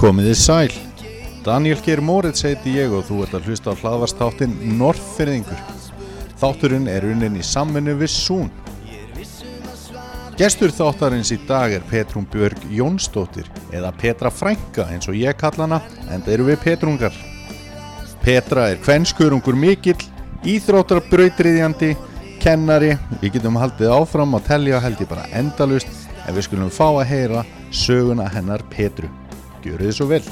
Komiði sæl. Daniel Geir Moritz heiti ég og þú ert að hlusta á hlaðvarstáttin Norrfyrðingur. Þátturinn er unnin í samvinnu við Sún. Gestur þáttarins í dag er Petrún Björg Jónsdóttir eða Petra Frænka eins og ég kalla hana en það eru við Petrungar. Petra er kvenskurungur mikill, íþróttar brautriðjandi, kennari, við getum haldið áfram að telja held ég bara endalust en við skulum fá að heyra söguna hennar Petru. Gjöru þið svo vel.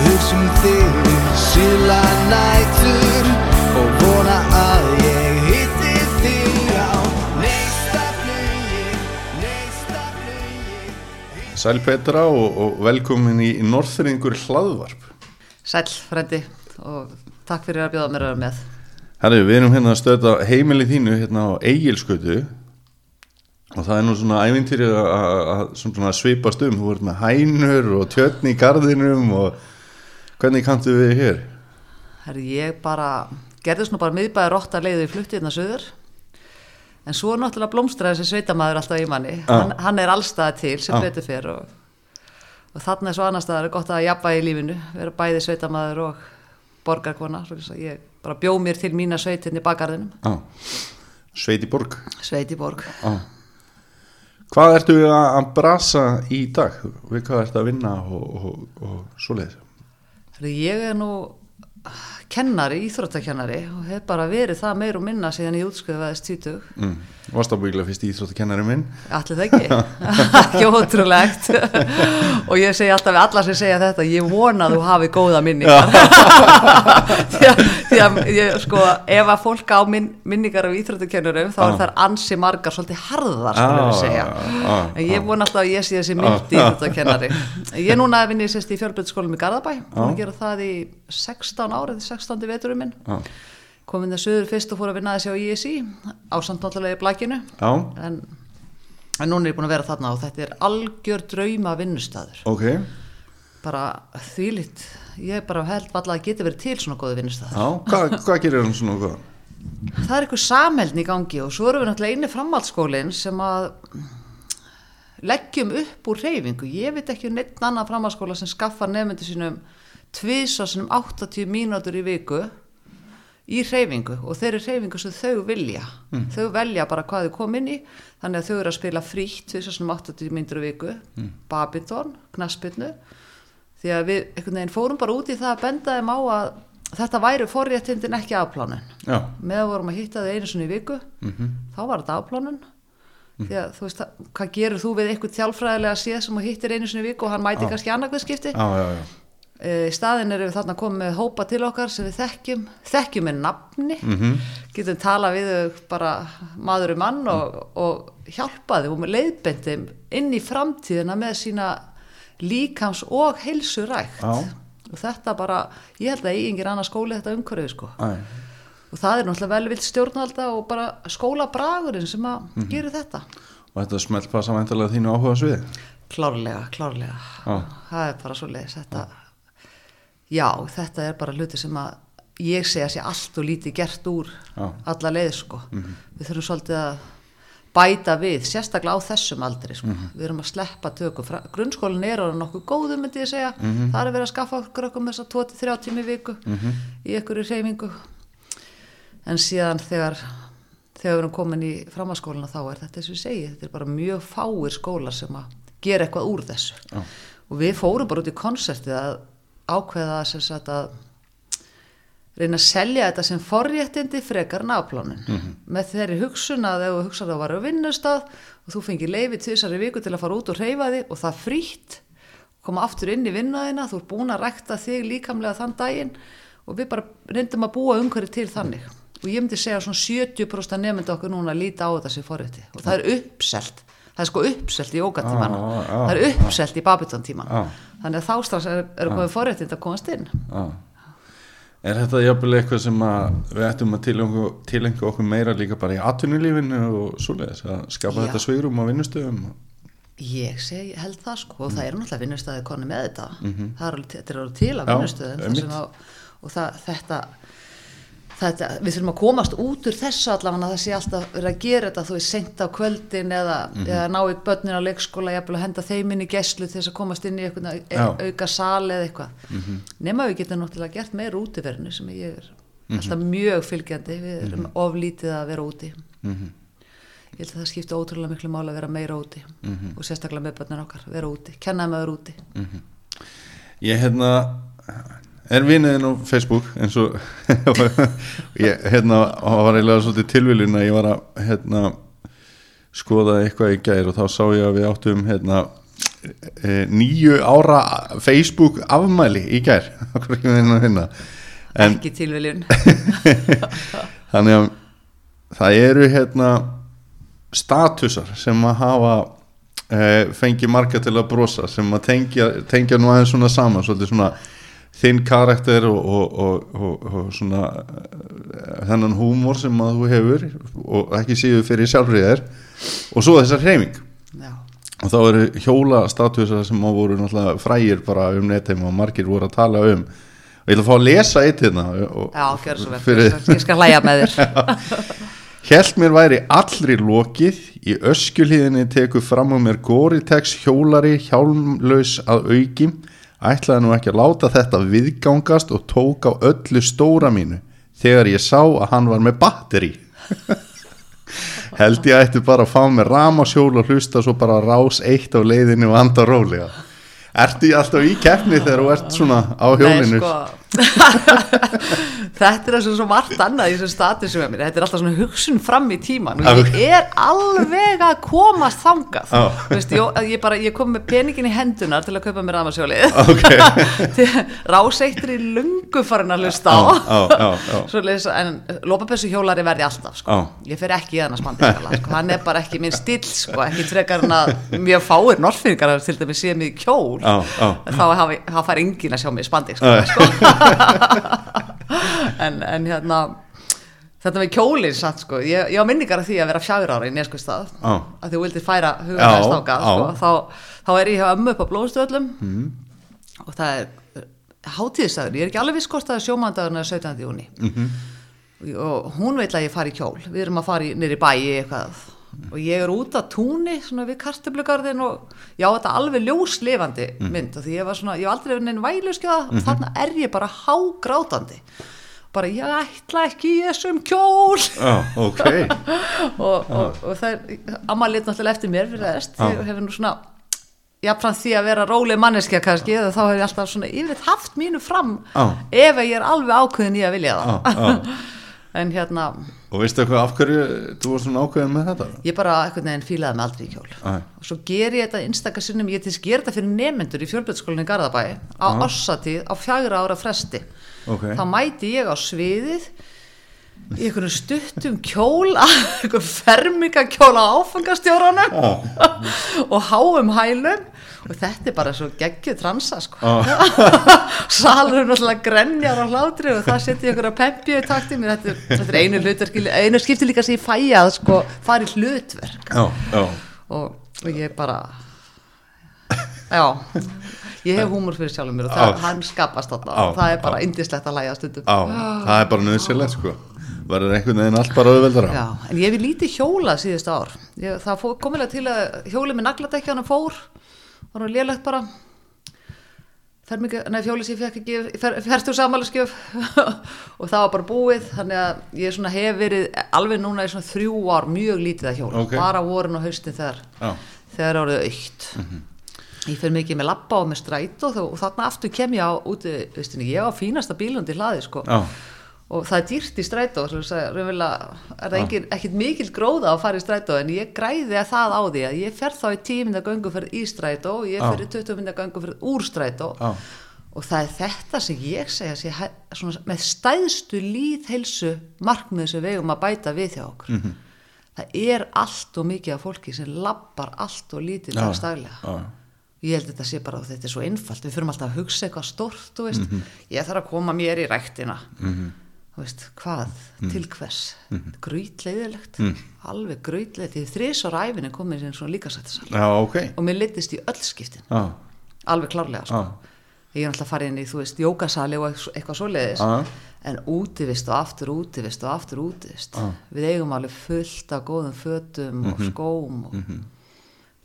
Hugsum þig síla nætur og vona að ég hitti þig á neista flugi, neista flugi. Sæl Petra og, og velkomin í Norþringur hlaðvarp. Sæl, frendi, og takk fyrir að bjóða mér að vera með. Herri, við erum hérna að stöða heimili þínu hérna á Egilskötu og það er nú svona ævintýri að- svona svipast um. Þú ert með hænur og tjötn í garðinum og hvernig kanntu við hér? Herri, ég bara, gerðist nú bara miðbæði rótt að leiði í flutti hérna söður, en svo er náttúrulega blómstraði þessi sveitamaður alltaf í manni. Hann, hann er allstaða til sem Já. betur fyrir og, og er svo annar staðar gott að jafna í lífinu, vera bæði sveitamaður og borgarkona. Ég bara bjó mér til mína sveitin í bakgarðinum, Á, Sveiti Borg. sveit í borg. Á. Hvað ertu að brasa í dag? Við hvað ertu að vinna og, og, og svoleiðis? Herri, ég er nú kennari, íþróttakennari og hef bara verið það meir og minna síðan ég útskrifaðist 20. Mm. Varst að búið fyrst íþróttakennari minn? Allir það ekki, ekki ótrúlegt. Og ég segi alltaf við alla sem segja þetta, ég vona að þú hafi góða minningar. Því að, því að ég, sko, ef að fólk á minn, minningar af íþróttukennurum þá er þær ansi margar svolítið harðar við Ah, segja. Ah, en ég vona alltaf að ég sé þessi mild íþróttukennari ég er núna að vinna í, sérst, í fjölbrytskólum í Garðabæ. Og að gera það í 16 árið, 16. veturum minn. Já. komin það söður fyrst og fór að vinna þessi á ISI ásamt náttúrulega í blækinu Já, en, en núna er ég búin að vera þarna og þetta er algjör drauma vinnustæður ok. bara þvílitt ég bara held valla að geti verið til svona góða vinnustæður Já, hvað, hvað gerir hann svona góðan? það er eitthvað samheldn í gangi og svo erum við náttúrulega inni framhaldsskólinn sem að leggjum upp úr reyfingu ég veit ekki um neitt annan framhaldsskóla sem skaffar nefndu sínum tvisa sinum 80 mínútur í viku í reyfingu og þeirri reyfingu sem þau vilja. Þau velja bara hvað þau kom inn í þannig að þau eru að spila frítt tvisa sinum 80 mínútur í viku. Mm. babinton, knaspinnu því að við einhvern veginn fórum bara út í það að benda þeim á að þetta væri forréttindin ekki afplánun með að vorum að hitta þau einu svona í viku þá var þetta afplánun því að þú veist, hvað gerur þú við eitthvað þjálfræðilega séð sem þú hittir einu svona í viku og hann mæti kannski annarkveð skipti já, já, já. e, í staðin erum við þarna komið með hópa til okkar sem við þekkjum, þekkjum með nafni getum talað við bara maður um mann og, og hjálpa þeim og með leiðbendum inn í framtíðina með sína líkams og heilsurækt Já. og þetta bara, ég held að eigingir annað skóli þetta umhverfið sko Æ, og það er náttúrulega velvilt stjórnvalda og bara skólabragurinn sem að Mhm. gera þetta og þetta smelt passa væntalega þínu áhuga svið. klárlega, klárlega Já. það er bara svo leiðis þetta já, þetta er bara hluti sem að ég segja sé allt og lítið gert úr Já. Alla leið sko við þurfum svolítið að bæta við sérstaklega á þessum aldri sko. Mhm. við erum að sleppa tökum grunnskólinn er orðin nokkuð góðu myndi ég segja Mhm. það er verið að skaffa okkur okkur með þess að 2-3 tími í viku í einhverju reyfingu en síðan þegar þegar við erum komin í framhalskólinu þá er þetta eins og ég segi, þetta er bara mjög fáir skólar sem að gera eitthvað úr þessu Já. og við fórum bara út í konsertið að ákveða sem sagt að reyna að selja þetta sem forréttindi frekar náplánin með þeirri hugsun að ef þú hugsaði að það var á vinnustad og þú fengið leifi tvisar í viku til að fara út og reyfa þig og það frítt koma aftur inn í vinnaðina þú ert búin að rækta þig líkamlega þann daginn og við bara reyndum að búa umhverju til þannig. Og ég myndi segja svona 70% nefndi okkur núna að líta á þetta sem forrétti. Og það er uppselt. Það er sko uppselt í ógatímana Já, já, það er uppselt í babitontímana Já. Þannig að þá strax er, er komið forréttind að komast inn Já. Er þetta jafnvel eitthvað sem við ættum að tilengja, okkur meira líka bara í atvinnulífinu og svoleiðis að skapa Já. þetta svigrum á vinnustöðum? Ég segi, held það sko og það er náttúrulega vinnustæði koni með þetta það er alveg, þetta er alveg til Já, vinnustöðum og það, þetta þetta, við þurfum að komast út úr þessu allavega að það sé alltaf verið að gera þetta þú veist seint á kvöldin eða, eða ná í börnin á leikskóla jafnvel að henda þeim inn í geslu til þess að komast inn í eitthvað, auka sali eða eitthvað. Nema við getum náttúrulega gert meira útiverðinu sem ég er alltaf mjög fylgjandi. Við erum oflítið að vera úti. Ég held að það skipti ótrúlega miklu máli að vera meira úti. Og sérstaklega með börnin okkar, vera úti, kenna þeim að vera úti. Ég hérna er vinniðin á Facebook eins og ég hérna var eiginlega svolítið tilviljun að ég var að hérna skoða eitthvað í gær og þá sá ég að við áttum hérna e, nýju ára Facebook afmæli í gær. Akkur ekki með en ekki tilviljun. Þannig að það eru hérna statusar sem að hafa e, fengið marga til að brosa sem að tengja, tengja nú aðeins svona saman svolítið svona þinn karakter og, og, og, og, og svona eh, þennan húmor sem að þú hefur og ekki síður fyrir sjálfrið þér og svo þessar hreyfing. Já, og þá eru hjóla statusar sem að voru náttúrulega frægir bara um netheim og margir voru að tala um. Og ég ætla að fá að lesa eitt hérna já, gjör svo vel ég skal hlæja með þér. Hjælt mér væri allri lokið, í öskjulíðinni tekur fram á mér Goritex hjólari hjálmlaus að auki, ætlaði nú ekki að láta þetta viðgangast og tók á öllu stóra mínu þegar ég sá að hann var með batteri. Held ég ætti bara að fá mér ramasjól og hlusta svo bara rás eitt á leiðinu og anda rólega. Ertu ég alltaf í keppni þegar þú ert svona á hjólinu? Nei, sko, þetta er eins og svo margt annað í þessum statusum með mér, þetta er alltaf svona hugsun fram í tíman og ég er alveg að komast þangað. Þú veist, ég, ég, bara, ég kom með peningin í hendunar til að kaupa mér rafmasjólið Ok, ráseittir í lungu farin að hlusta á já, já. Svoleiðis, en lópapessu hjólari verði alltaf sko. Ég fer ekki í þannig spandingala sko. hann er bara ekki minn stíl sko. ekki frekar en að mjög fáir norfingar til dæmis séð mig í kjól þá, fær enginn að sjá sko, Nei. sko. en, en hérna þetta með kjólinn satt sko ég, ég á minningar af því að vera fjagur ára í neskustad Já. að þú vildir færa hugan þákað sko. já. þá, þá er ég hjá ömmu upp á blóðstöðlum mm. og það er hátíðistæður, ég er ekki alveg viss hvort það er sjómandagurinn eða 17. júni Mhm. og hún veit að ég fari í kjól við erum að fara í, nýri bæi eitthvað og ég er út á túni svona við kartöflugarðin og já þetta er alveg ljóslifandi Mhm. mynd og því ég var svona, ég var aldrei verið neinn væluskjöða og þarna er ég bara hágrátandi. Bara ég ætla ekki í þessum kjól. Já, ok. og, og, og það er amma lit náttúrulega eftir mér fyrir þess. Já. ég hefur nú svona jafnfram því að vera róleg manneskja kannski eða þá hef ég alltaf svona yfirleitt haft mínu fram Já. ef ég er alveg ákveðin í að vilja það. En hérna Og veistu eitthvað af hverju þú var svona ákveðin með þetta? ég bara einhvern veginn fílaði mig aldrei í kjól Æ. og svo ger ég þetta einstakar sinnum ég til þess að gera þetta fyrir nefnendur í fjölbjörnsskólinni í Garðabæ á ossatíð á fjagra ára fresti Ok. þá mæti ég á sviðið í einhvern stuttum kjóla einhvern fermingakjóla áfangastjóranum og háum hælum og þetta er bara svo geggju transa sko. Salurinn náttúrulega grenjar á hlátri og það setja ykkur að peppi í takti. Mér þetta, er- þetta er einu hlutverk einu skipti líka sem ég fæ að sko fara í hlutverk. Já, já. og, og ég bara já ég hef húmor fyrir sjálfum mér og það, hann skapast og það er bara indislegt að læja stundum. Það er bara nöðsilegt sko. Verður einhvern veginn allt bara auðveldara. Já, en ég hef lítið hjólað síðust ár. Ég, það komilega til að hjólið með nagladekjana fór var hann lélegt bara ferminga, nei fjólið ég fekk ekki fer, ferstu samanleskjöf og það var bara búið þannig að ég svona hef verið alveg núna í svona þrjú ár mjög lítið að hjóla Ok. bara vorin og haustin þegar Já. þegar árið aukt ég fyrir mikið með labba og með strætó og þarna aftur kem ég á úti veistinni, ég á fínasta bílundi hlaði sko Já. Og það er dýrt í strætó raunverulega er það engin, ekkit mikil gróða að fara í strætó en ég græði að það á því að ég fer þá í tíminda gönguferð í strætó og ég fer í 20 minna gönguferð úr strætó. Já. og það er þetta sem ég segja hæ- svona, með stæðstu líðheilsu markmið sem við eigum að bæta við hjá okkur. Mhm. það er allt og mikið af fólki sem lappar allt og lítið Já. dagstaglega. ég held að þetta sé bara að þetta er svo einfalt. Við fyrir alltaf að hugsa eitthvað stort veist, Mhm. ég þarf að koma mér í ræktina. Þú veist, hvað? Mhm. til hvers, grýtleiðilegt alveg grýtleiðilegt því þrís ára æfinni komið sem svona líka sættisal Já, ok. og mér litist í öll skiptin. Já. alveg klárlega sko. Já. ég er alltaf fara inn í, þú veist, jókasali og eitthvað- svoleiðis. En útivist og aftur útivist og aftur útivist. Við eigum alveg fullt af góðum fötum og skóm og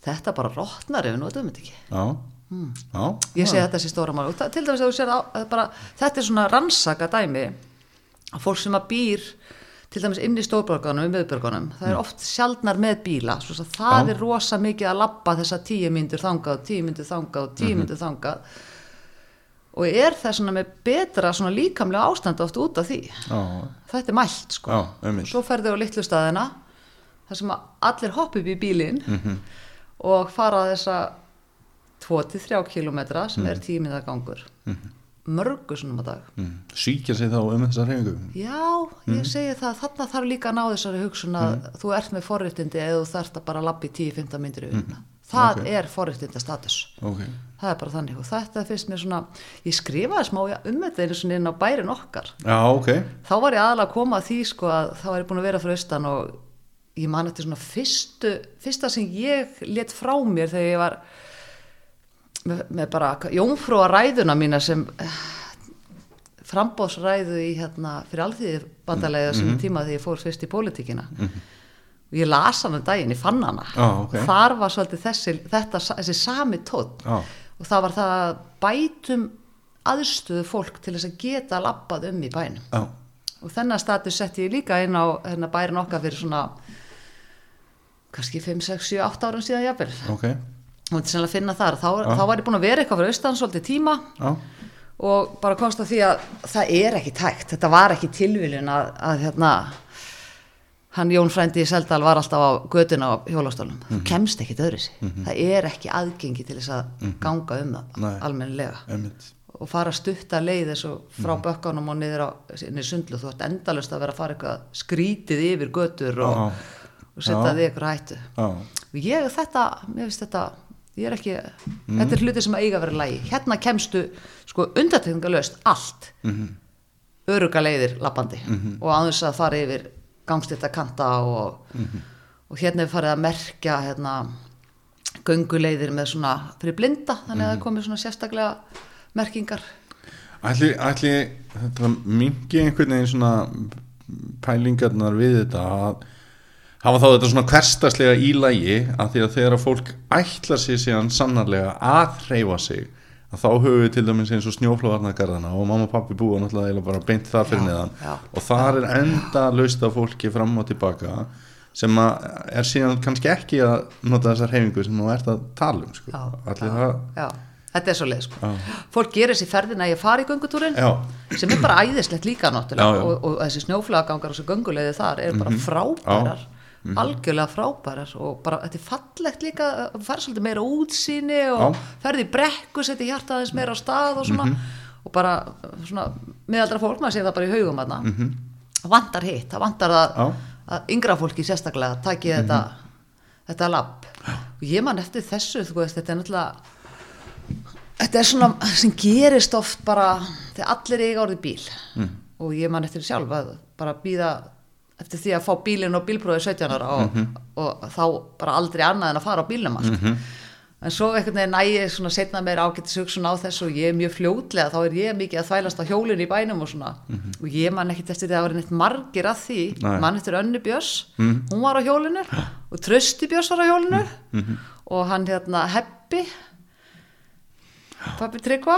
þetta bara rotnar ef við notum þetta ekki. Já, já. Ég segi þetta sé stóra mál. Og til dæmis að þú sér að bara, þetta er svona rannsaka dæmi að fólk sem að býr til dæmis inn í stórborgunum, í miðborgunum það er oft sjaldnar með bíla það Já. er rosa mikið að labba þessa tíu myndur þangað, tíu myndur þangað tíu Mhm. myndur þangað og er það svona með betra svona líkamlega ástand oft út af því Já, þetta er mælt sko Já, einmitt. svo ferðu á litlu staðina þar sem allir hoppa upp í bílinn Mhm. og fara þessa 2-3 kilometra sem Mhm. er tímiða gangur mörgu svona á dag. Mm. Svíkja sig þá um þessa reyfingu já, ég segi það. Þarna þarf líka að ná þessari hugsun að þú ert með forréttindi eða þú þarft að bara lappa í 10-15 myndir í vinnuna það Mhm. Ok. er forréttinda status Ok, það er bara þannig. Og þetta finnst mér svona ég skrifaði smá um þetta einu svona inn á bærin okkar. Já, ok. Þá var ég aðalega að koma að því sko að þá var ég búin að vera frá austan og ég man eftir svona fyrstu, fyrsta sem ég let frá mér þegar ég var með, með bara jónfrúa ræðuna mína sem eh, frambóðsræðu í hérna fyrir alþýði bandalega sem tíma þegar ég fór fyrst í pólitíkina. Og ég las hann um daginn, ég fann hana. Já, ok. og þar var svolítið þessi, þetta, þessi sami tótt Já. og það var það að bætum aðstöðu fólk til þess að geta labbað um í bænum. Já, og þennan status setti ég líka inn á hérna, bærin okkar fyrir svona kannski 5, 6, 7, 8 árum síðan jafnvel. Ok og þetta er sennilega að finna þar. Þá, þá var ég búin að vera eitthvað fyrir austan svolítið tíma. Já, og bara komst að því að það er ekki tækt. Þetta var ekki tilviljun að, að hérna hann Jón frændi í Seldal var alltaf á götuna á hjólastólum þú kemst ekkit öðru sig það er ekki aðgengi til þess að ganga um það almennilega. Og fara að stutta leið og frá bökkanum og niður á sundlu. Þú ert endalust að vera að fara eitthvað skrítið yfir götur og, og setja þig eitthvað hættu. Já, og ég þetta, mér finnst þetta ég er ekki, þetta er hluti sem að eiga að vera lægi hérna kemstu sko undartekningalöst allt. Mm -hmm. öruga leiðir lappandi. Og á þess að fara yfir gangstyrta kanta og, og hérna er farið að merkja hérna gönguleiðir með svona fyrir blinda. Þannig að það komið svona sérstaklega merkingar. Ætli, ætli þetta mingi einhvern veginn svona pælingarnar við þetta að hafa þá þetta svona hverstaslega í lagi að því að þegar að fólk ætlar sér síðan sannarlega að hreyfa sig að þá höfum við til dæmis eins og snjóflóðarnagarðana og mamma og pappi búa náttúrulega bara beint þar fyrir Já, neðan já. og þar er enda laust af fólki fram og tilbaka sem að er síðan kannski ekki að nota þessar hreyfingu sem þú ert að tala um sko. Já, já, já, þetta er svo leið sko. Já. fólk gerir sér ferðina að ég fari í göngutúrin Já. sem er bara æðislegt líka náttúrulega Já, já. Og, og þessi snjóflagagangar og þessi gönguleiði þar er bara frábærar algjörlega frábærar og bara þetta er fallegt líka að fara svolítið meira útsýni og ferði í brekku, setja hjartaðins meira á stað og svona og bara svona meðaldra fólk, maður sé það bara í haugum þarna. Það vantar hitt, það vantar að, að yngra fólki sérstaklega taki þetta þetta lapp. Og ég man eftir þessu, þú veist, þetta er náttúrulega þetta er svona sem gerist oft bara þegar allir eiga orðið bíl. Mm. og ég man eftir sjálf að bara býða eftir því að fá bílinn og bílprófið 17 ára og, og þá bara aldrei annað en að fara á bílnum allt. En svo einhvern veginn nægir svona setna meir ágættis hugsun á þessu og ég er mjög fljótlega þá er ég mikið að þvælast á hjólinu í bænum og svona. Og ég man ekkit eftir því að það var neitt margir að því. Nei. mann eftir Önnu Björns. Hún var á hjólinu og Trösti Björns var á hjólinu og hann hérna Heppi pappi Tryggva.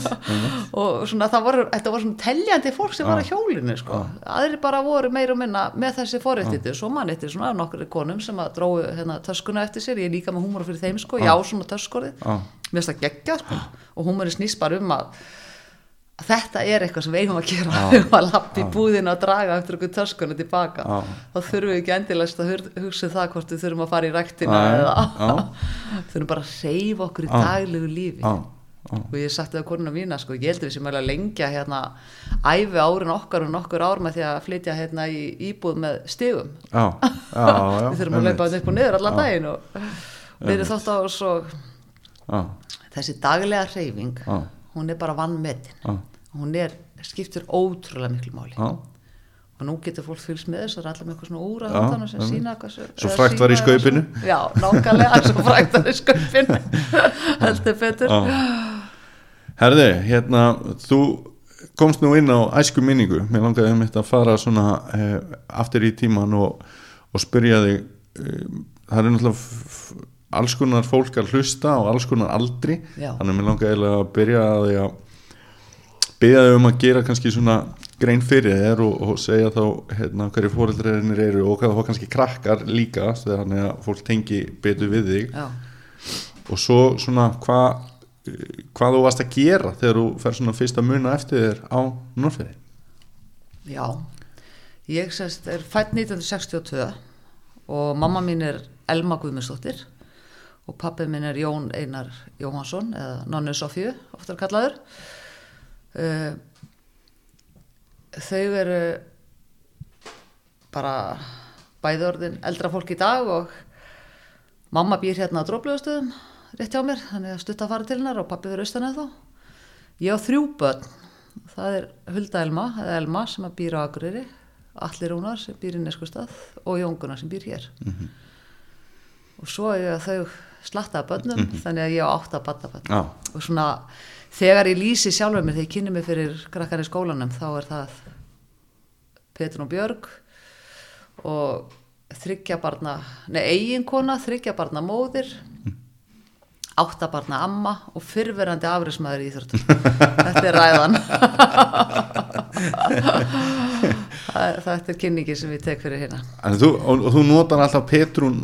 Og svona það voru, þetta voru svona teljandi fólk sem var á hjólinu sko, aðri bara voru meira og minna með þessi forréttindi, svo mann eftir svona nokkur konum sem að dróu hérna töskuna eftir sér, ég er líka með húmor fyrir þeim sko, já. Svona töskorið, Já. mér finnst það geggja sko, og húmorið snýst bara um að þetta er eitthvað sem við eigum að gera. Um að lappa í búðina og draga eftir okkur töskuna tilbaka Já. þá þurfum við ekki endilegst að hugsa um það hvort við þurfum að fara í ræktina þurfum bara að reyfa okkur í Já. daglegu lífi. Já. og ég sagt það konuna mína sko, ég heldur við sem að lengja hérna æfi árin okkar og nokkur ár með því að flytja hérna í íbúð með stigum. Við þurfum að leipa þetta upp og niður allan daginn og við erum þótt á þessi daglega hreyfing Já. Hún er bara vannmetin já, hún er, skiptir ótrúlega miklu máli. Já. Og nú getur fólk fylgst með þess að allir með eitthvað svona úra handan sem sína Svo eða frægt var í skaupinu. svo- já, nákvæmlega, svo frækt var í skaupinu. Heldur betur. Herði, hérna, þú komst nú inn á æsku minningu mér langaði um þetta að fara svona eh, aftur í tíman og, og spyrja þig eh, það er náttúrulega alls konar fólk að hlusta og alls konar aldri. Já. þannig að mér langaði eiginlega að byrja að því að byrja þig um að gera kannski svona grein fyrir þér og, og segja þá hérna, hverju fóreldræðinir eru og hvað þá kannski krakkar líka þannig að fólk tengi betur við þig. Já, og svo svona hvað hvað þú varst að gera þegar þú fer svona fyrst að muna eftir þér á Norrfjörði já. Ég sérst er fætt 1962 og mamma mín er Elma Guðmundsdóttir og pappi minn er Jón Einar Jóhansson eða Nonnu Sofíu, oftar kallaður. Uh, þau eru bara bæði orðin eldra fólk í dag og mamma býr hérna á dróflöðustöðum rétt hjá mér, þannig að stutta að fara til hennar og pappi verið austan eða þá ég á þrjú börn. Það er Hulda Elma, Elma sem býr á Akureyri Allir Rúnar sem býr í Neskustad og Jónguna sem býr hér. Og svo er ég að þau slattaða börnum þannig að ég á átta barnabörn Já, og svona þegar ég lýsi sjálfur mér þegar ég kynni mig fyrir krakkar í skólanum þá er það Petrun og Björg og þryggja barna, nei eiginkona þryggja barna móðir átta barna amma og fyrverandi afrismæður í Íþróttum. Þetta er ræðan. Þetta er kynningi sem við tek fyrir hérna. En þú, og, og þú notar alltaf Petrún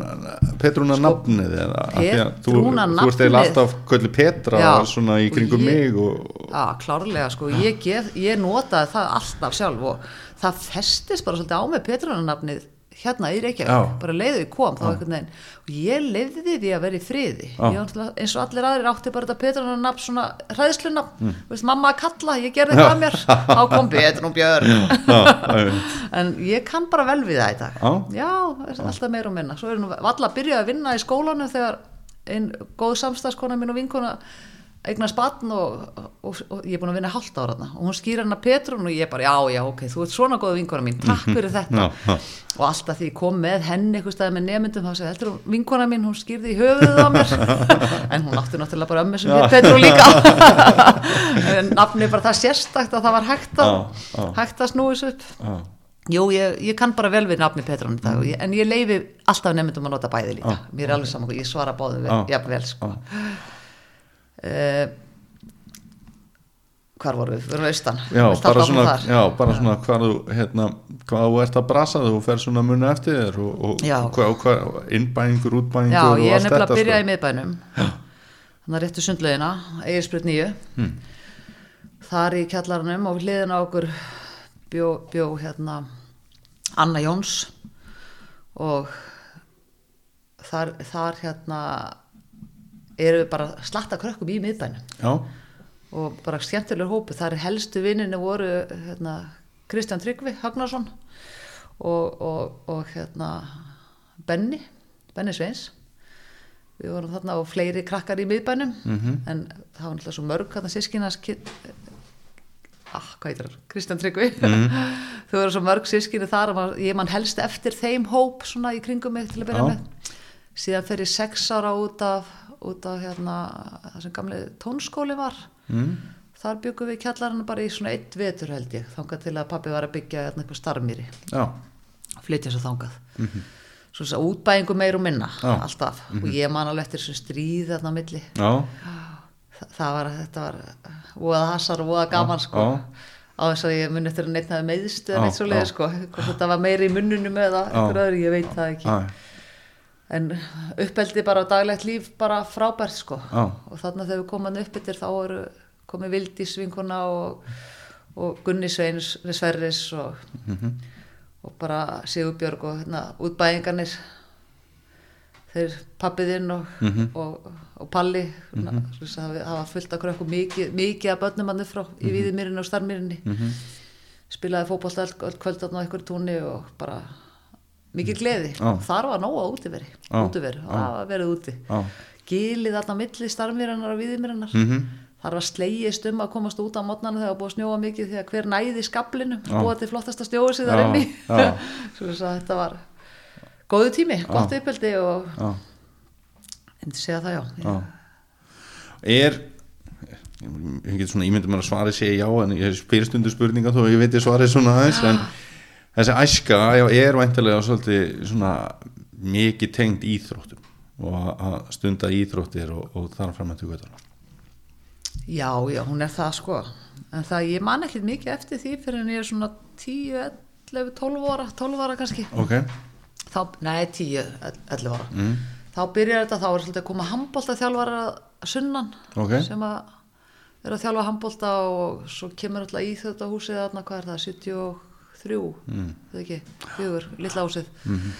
Petrúna nafnið eða? Að þú, Petrúna þú ert nafnið. alltaf köllu Petra Já, svona í kringum ég- mig og, Já, klárlega sko, ég, ég notaði það alltaf sjálf og það festist bara svolítið á mig Petrunarnafnið hérna í Reykjavík, Já. bara leiðu ég kom þá einhvern veginn og ég leiði því að vera í friði. Já. ég, eins og allir aðrir átti bara þetta Petrunarnafn svona hræðslunafn, veist, mamma að kalla ég gerði það að mér, þá kom Petrun Björn. Já, já, en ég kann bara vel við það í dag. Já. alltaf meira og minna. Svo er nú valla að byrja að vinna í skólanum þegar einn góð samstagskona mín og vinkona eignast batn og, og, og ég er búin að vinna hálft ára og hún skýr hana Petrun og ég bara já já ok, þú ert svona góð vinkona mín, takk fyrir þetta já, já. og alltaf því ég kom með henni eitthvað staði með nemyndum þá segði heldur hún vinkona mín, hún skýrði í höfuðið á mér en hún átti náttúrulega bara ömmu sem hér Petrun líka en nafni bara það sérstakt að það var hægt að, já. hægt að snúi þessu upp já. Jú, ég, ég kann bara vel við nafni Petrun í dag, mm. en ég leifi alltaf nefndum að nota bæði líka. Mér er alveg saman, ég svara báðum vel, jafn vel, sko. Uh, hvar voru við? Við erum austan. Já, bara svona, já, bara svona hvað þú, hérna, hvað þú ert að brasa þú fer svona muni eftir þér og, og hvað, hvað, innbæðingur, útbæðingur Já, og ég er nefnilega að byrja sko. í miðbænum. Þannig að réttu sundlegina, Egilsbreyt nýju. Hmm. Þar í kjallarannum og við hliðina á okkur bjó, bjó hérna Anna Jóns og þar, þar hérna eru bara slatta krökkum í miðbænum. Já, og bara skemmtilegur hópu þar helstu vinninu voru hérna, Kristján Tryggvi Hagnarsson og, og, og hérna, Benni Benni Sveins við vorum þarna og fleiri krakkar í miðbænum Mhm. en það var náttúrulega svo mörg þarna sískinas ah, hvað heitir það, Kristján Tryggvi Mhm. þau voru svo mörg sískinu þar að maður- ég man helst eftir þeim hóp svona í kringum mig til að byrja Já. með síðan fer ég sex ára út af út af hérna það sem gamli tónskóli var. Mm. þar byggum við kjallarinn bara í svona eitt vetur held ég, þangað til að pappi var að byggja hérna eitthvað starfmýri, flytja svo þangað. Svo þess að útbæðingu meir og minna Já. alltaf, og ég man alveg eftir þessu stríð þarna milli, já, Þa, það var þetta var voða hasar og voða gaman sko. já. á þess að ég mun eftir að neitt meðstu Já, en eitt svo leið sko, hvort þetta var meiri í munnunum eða einhver öðru, ég veit það ekki en uppeldi bara á daglegt líf bara frábært sko Já. og þarna þegar við komum upp yfir þá eru komið Vildís vinkona og, og Gunni Sveins Sverris og, Mhm. og bara Sigurbjörg og hérna, útbæðingarnir þeir pappiðinn og, Mhm. og, og Palli mm það var fullt af krökkum mikið, mikið af börnum hann frá í Mhm. Víðimýrinni og Starmýrinni spilaði fótbolta öll, öll kvöld á einhverju túnni og bara mikið gleði Já. þar var nóga útiveri Já. útiveri, það var verið úti gilið á milli starfmýrannar og viðmýrannar Mhm. þar var slegist um að komast út á mótnana þegar það búið að snjóa mikið að hver næði skablinu Já. búið til flottasta snjói sig þar Já, inni já. svo þess að þetta var góðu tími, gott uppeldi og ég myndi segja það já, já. er ég get svona ímyndum að svarið sé já en ég spyr stundu spurninga þó ég veit ég svarið svona aðeins en þessi æska er væntalega svolítið svona mikið tengd íþróttum og að- að stunda íþróttir og, og þar fram að tuga þetta Já, já, hún er það sko. En það, ég man ekkert mikið eftir því fyrir en ég er svona 10, 11, 12 ára 12 ára kannski. Ok, þá, nei, 10, 11 ára. Mm. þá byrjar þetta, þá er svolítið að koma handbólta þjálfara sunnan Ok. sem að er að þjálfa handbólta og svo kemur alltaf í þetta húsið þarna, hvað er það, 73 mm. það ekki, fjögur, litla húsið Mhm.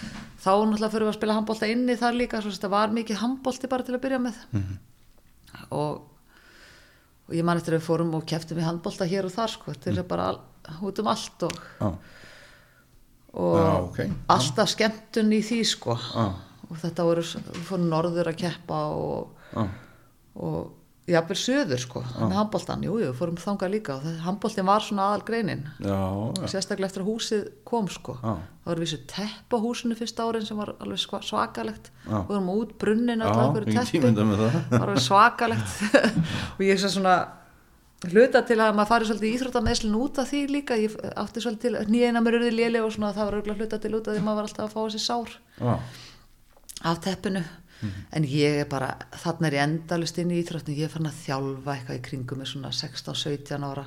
þá náttúrulega fyrir við að spila handbólta inni þar líka, svo þetta var mikið handbólti bara til að byrja með Mhm. og, og ég man eftir að við fórum og keftum í handbólta hér og þar sko, til Mhm. að bara út um allt og, já, og Já, ok. alltaf skemmtun í því sko já, og þetta voru, við fórum norður að keppa og, og jafnvel söður sko með handbóltan, jú, jú, við fórum þangað líka og handbóltin var svona aðal greinin já, já. sérstaklega eftir að húsið kom sko. Já. það var vissu tepp á húsinu fyrsta árin sem var alveg svakalegt. Við vorum út brunnin alltaf hverju teppi. það. var alveg svakalegt. Og ég er svona hluta til að maður fari svolítið í íþróttameðslun út af því líka. Ég átti svolítið til nýjena mér urði léli og svona það var hluta til út af því maður var alltaf að fá þessi sár já, af teppinu en ég er bara, þarna er ég endalust inn í íþróttinu, ég er fann að þjálfa eitthvað í kringum með svona 16-17 ára.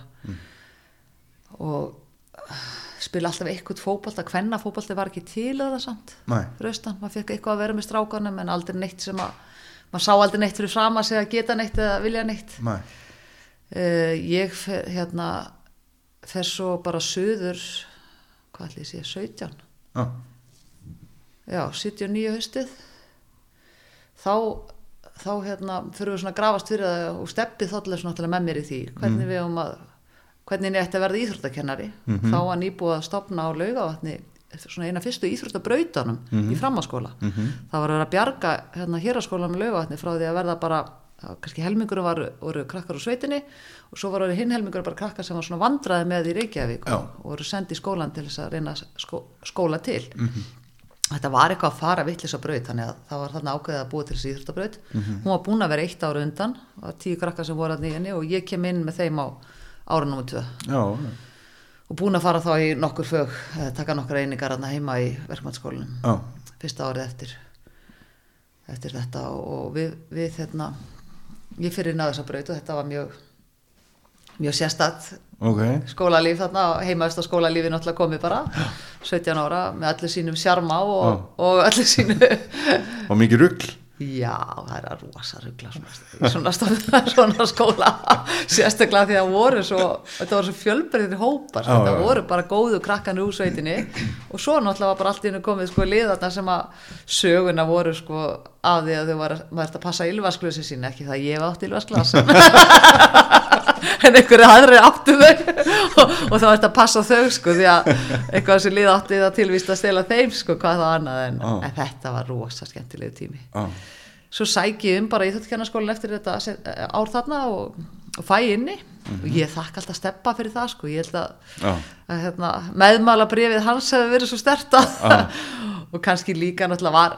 Og uh, spila alltaf eitthvað fótbolta, hvenna fótbolti var ekki til eða samt, Nei. fyrir austan. Maður fekk eitthvað að vera með strákanum en aldrei neitt sem að maður sá aldrei neitt fyrir fram að segja geta neitt eða vilja neitt. Nei. uh, ég fer, hérna fer svo bara söður hvað ætli ég sé, 17 já, já, 79 haustið þá þá hérna fyrir við svona að grafast fyrir það og steppið þóttlega svona náttúrulega með mér í því hvernig við um að hvernig ég ætti að verða íþróttakennari. Þá var nýbúið að stopna á laugavatni svona eina fyrstu íþróttabrautanum í framháskóla það var að vera að bjarga hérna héraskólanum laugavatni frá því að verða bara kannski helmingurum var, voru krakkar úr sveitinni og svo var hinn helmingurum bara krakkar sem var svona vandraði með í Reykjavík Já. og voru sendið skólan til þess að reyna skó, skóla til þetta var eitthvað að fara vittlisa braut þannig að það var þarna ákveðið að búa til þessi íþróttabraut. Hún var búin að vera eitt ára undan var tíu krakkar sem voru að nýjani og ég kem inn með þeim á ára já, já, og búin að fara þá í nokkur fög eh, taka nokkur einingar þarna heima í verkmannsskólanum já, fyrsta árið eftir eftir þetta og við, við hérna ég fyrir á þessa braut og þetta var mjög mjög sérstætt ok, skólalíf þarna, heimaðist á skólalífi náttúrulega komið bara 17 ára með allir sínum sjarma og, og allir sínu og mikið rugl. Já, það er að rosa ruggla svona, svona, svona skóla. Sérstaklega því að voru svo þetta voru svo fjölbreyðir hópar þetta já. voru bara góðu krakkan úr sveitinni. Og svo náttúrulega var bara allt í hennu komið sko liðarna sem að söguna voru sko af því að þau var ert að passa ylvasklusi sín, ekki það að ég hef átt ylvasklas en einhverju aðri áttu þau. Og, og þá ert að passa þau sko því að eitthvað sem lið átti það tilvíst að stela þeim sko hvað það annað en, Já. en þetta var rosa skemmtilegu tími. Já, svo sæki ég um bara í þjóttkjarnaskólinn eftir þetta se- ár þarna og, og fæ inni. Og ég þakka alltaf steppa fyrir það sko, ég held að, já, að hérna, meðmála brefið hans hefur verið svo sterta og kannski líka náttúrulega var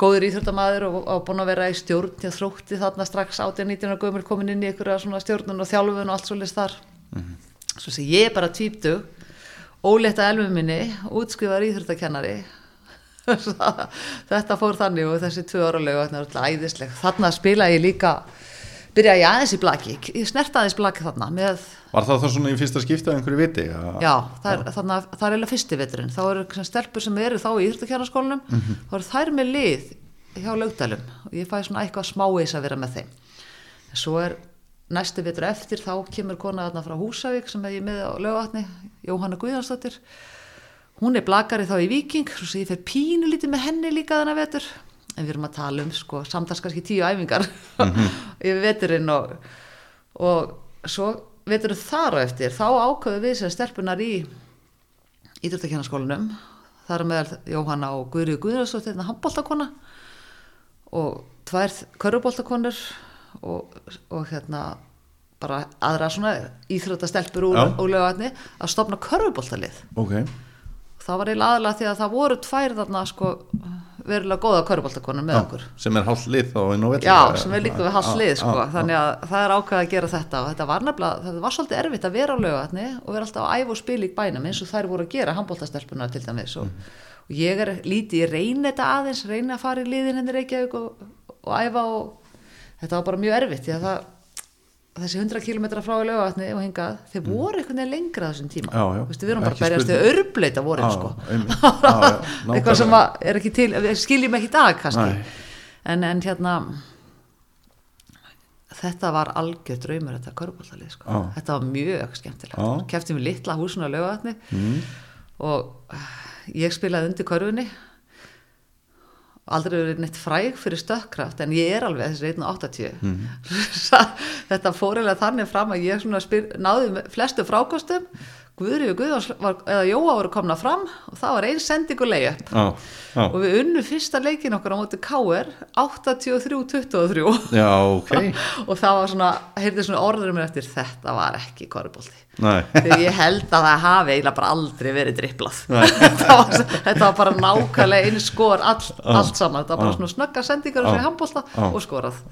góður íþjóttamæður og, og búin að vera í stjórn til þrótti þarna strax 18-19 og gömur komin inn í einhverja svona stjórnun og þjálfun og allt svo list þar svo sem ég bara tvíptu ólétta elmu minni útskrifaður íþjóttakennari þetta fór þannig og þessi tvö alltaf æðisleg. Þarna spila ég líka byrja ég aðeins í blaki ég snert aðeins blaki þarna með var það þá svona í fyrsta skipta að einhverju viti að, Já, það er, þarna, það er eiginlega fyrsti veturinn. Þá eru stelpur sem eru þá í Íþróttakjarnaskólanum þá eru þær með lið hjá lögdælum og ég fæ svona eitthvað smáis að vera með þeim. Svo er næsti vetur eftir þá kemur kona þarna frá Húsavík sem er ég með á lögatni Jóhanna Guðjónsdóttir. Hún er blakari þá í Viking svo ég fer pínu lítið með henni líka þennan vetur en við erum að tala um sko, samtals kannski tíu æfingar yfir veturinn og, og svo veturinn þar á eftir þá ákveðu við sem stelpunar í ídrúttakjarnaskólanum þar meðal Jóhanna og Guðrið Guðrjóðsdóttir hérna handbóltakona og tvær körfuboltakonur og, og hérna bara aðra svona íþróttastelpur úr, Já. úr lögatni að stopna körfuboltalið. Ok, það var eiginlega aðalega því að það voru tvær þarna sko verulega góða köruboltakonur með okkur. sem er hálft lið þá inn á velli. Já, sem er líka við halslið sko, þannig að það er ákveð að gera þetta og þetta var nefnilega, það var svolítið erfitt að vera á laugatni og vera alltaf að æfa og spila í bænum eins og þær voru að gera handbóltastelpuna til dæmis. Og, og ég er lítið, ég reyni þetta aðeins, reyni að fara í liðin henni Reykjavík og, og æfa og þetta var bara mjög erfitt því að það þessi 100 km frá í laugatni og hingað, þeir voru einhvern veginn lengra þessum tíma Mm. Já, já. Vistu, við erum bara að berjast við örbleita Já, sko eitthvað sem er ekki til, skiljum ekki í dag kannski en, en hérna þetta var algjör draumur þetta körbóltalið sko. Þetta var mjög skemmtilegt Já. keftum við litla húsinu á lögatni mm. og ég spilaði undir körfunni aldrei verið neitt fræg fyrir stökkkraft en ég er alveg þessi 1.80 mm. þetta fór eiginlega þannig fram að ég spyr, náði flestu frákostum Guðri og var, eða Jóa voru komna fram og það var einn sendingu leið upp. Já, já, og við unnum fyrsta leikin okkar á móti KR 83-23 já, ok. Og það var svona, heyrði svona orðurum mér eftir þetta var ekki korubólti þegar ég held að það hafi eiginlega bara aldrei verið dripplað var, þetta var bara nákvæmlega einu skor all, allt saman, þetta var bara svona snögga sendingar og svo handbólta Já. og skorað.